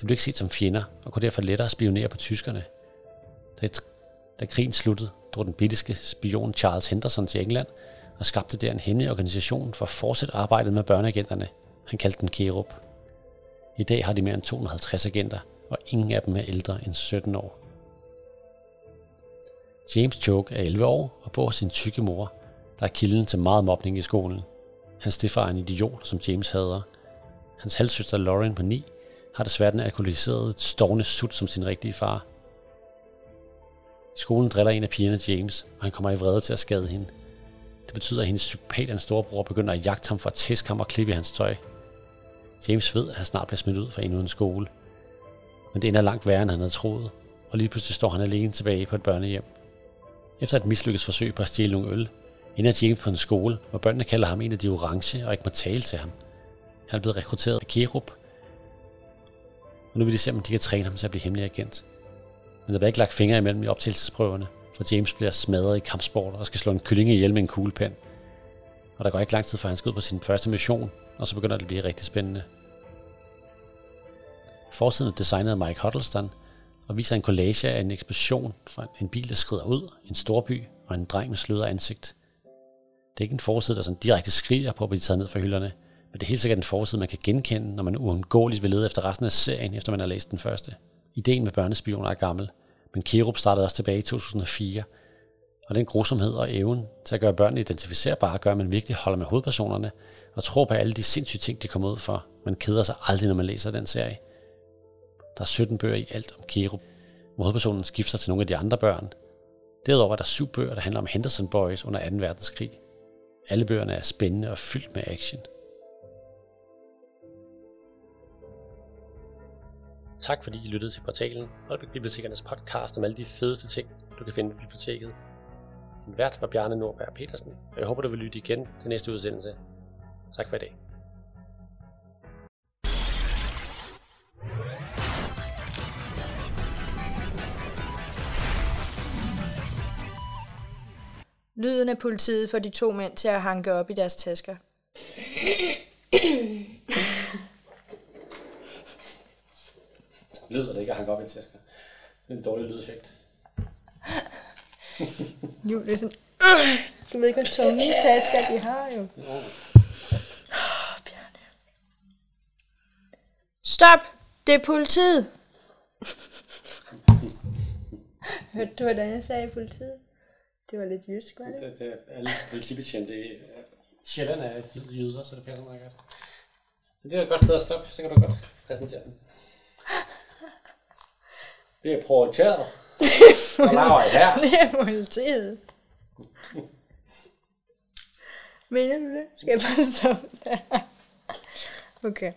De blev ikke set som fjender og kunne derfor lettere spionere på tyskerne. Da, da krigen sluttede, drog den britiske spion Charles Henderson til England og skabte der en hemmelig organisation for at fortsætte arbejdet med børneagenterne. Han kaldte den Kerup. I dag har de mere end 250 agenter, og ingen af dem er ældre end 17 år. James Choke er 11 år og bor hos sin tykke mor, der er kilden til meget mobning i skolen. Hans stefar er en idiot, som James hader. Hans halvsøster Lauren på 9 har desværre den alkoholiserede stående sut som sin rigtige far. I skolen driller en af pigerne James, og han kommer i vrede til at skade hende. Det betyder, at hendes psykopatens storebror begynder at jagte ham for at tæske ham og klippe i hans tøj. James ved, at han snart bliver smidt ud fra endnu en skole. Men det ender langt værre, end han havde troet, og lige pludselig står han alene tilbage på et børnehjem. Efter et mislykket forsøg på at stjæle nogle øl, ender James på en skole, hvor børnene kalder ham en af de orange og ikke må tale til ham. Han er blevet rekrutteret af Kerup, og nu vil de se, om de kan træne ham til at blive hemmelig agent. Men der bliver ikke lagt fingre imellem i optagelsesprøverne, for James bliver smadret i kampsport og skal slå en kylling ihjel med en kuglepen. Og der går ikke lang tid, før han skal ud på sin første mission, og så begynder det at blive rigtig spændende. Forsiden er designet af Mike Huddleston, og viser en collage af en eksplosion fra en bil, der skrider ud, en storby og en dreng med sløret ansigt. Det er ikke en forside, der sådan direkte skriger på at blive taget ned fra hylderne, men det er helt sikkert en forside, man kan genkende, når man uundgåeligt vil lede efter resten af serien, efter man har læst den første. Ideen med børnespioner er gammel, men Kerup startede også tilbage i 2004, og den grusomhed og evnen til at gøre børnene identificerbare gør, at man virkelig holder med hovedpersonerne og tror på alle de sindssyge ting, de kommer ud for. Man keder sig aldrig, når man læser den serie. Der er 17 bøger i alt om Kerup, hvor hovedpersonen skifter til nogle af de andre børn. Derudover er der syv bøger, der handler om Henderson Boys under 2. verdenskrig. Alle bøgerne er spændende og fyldt med action. Tak fordi I lyttede til portalen Holbæk Bibliotekernes podcast om alle de fedeste ting, du kan finde på biblioteket. Din vært var Bjarne Nordberg Petersen, og jeg håber, du vil lytte igen til næste udsendelse. Tak for i dag. Lyden af politiet får de to mænd til at hanke op i deres tasker. Lyder det ikke at hanke op i tasker? Det er en dårlig lydeffekt. Jo, det er sådan... Du ved ikke, hvor tunge tasker de har jo. Bjarne. Stop! Det er politiet! Hørte du, hvordan jeg sagde politiet? Det var lidt jysk, var det? Det, det er alle politibetjente i Sjælland er jyder, så det passer meget godt. Så det er et godt sted at stoppe, så kan du godt præsentere den. Det er prioriteret. Hvad laver I her? Det er politiet. Mener du det? Skal jeg bare stoppe der? Okay.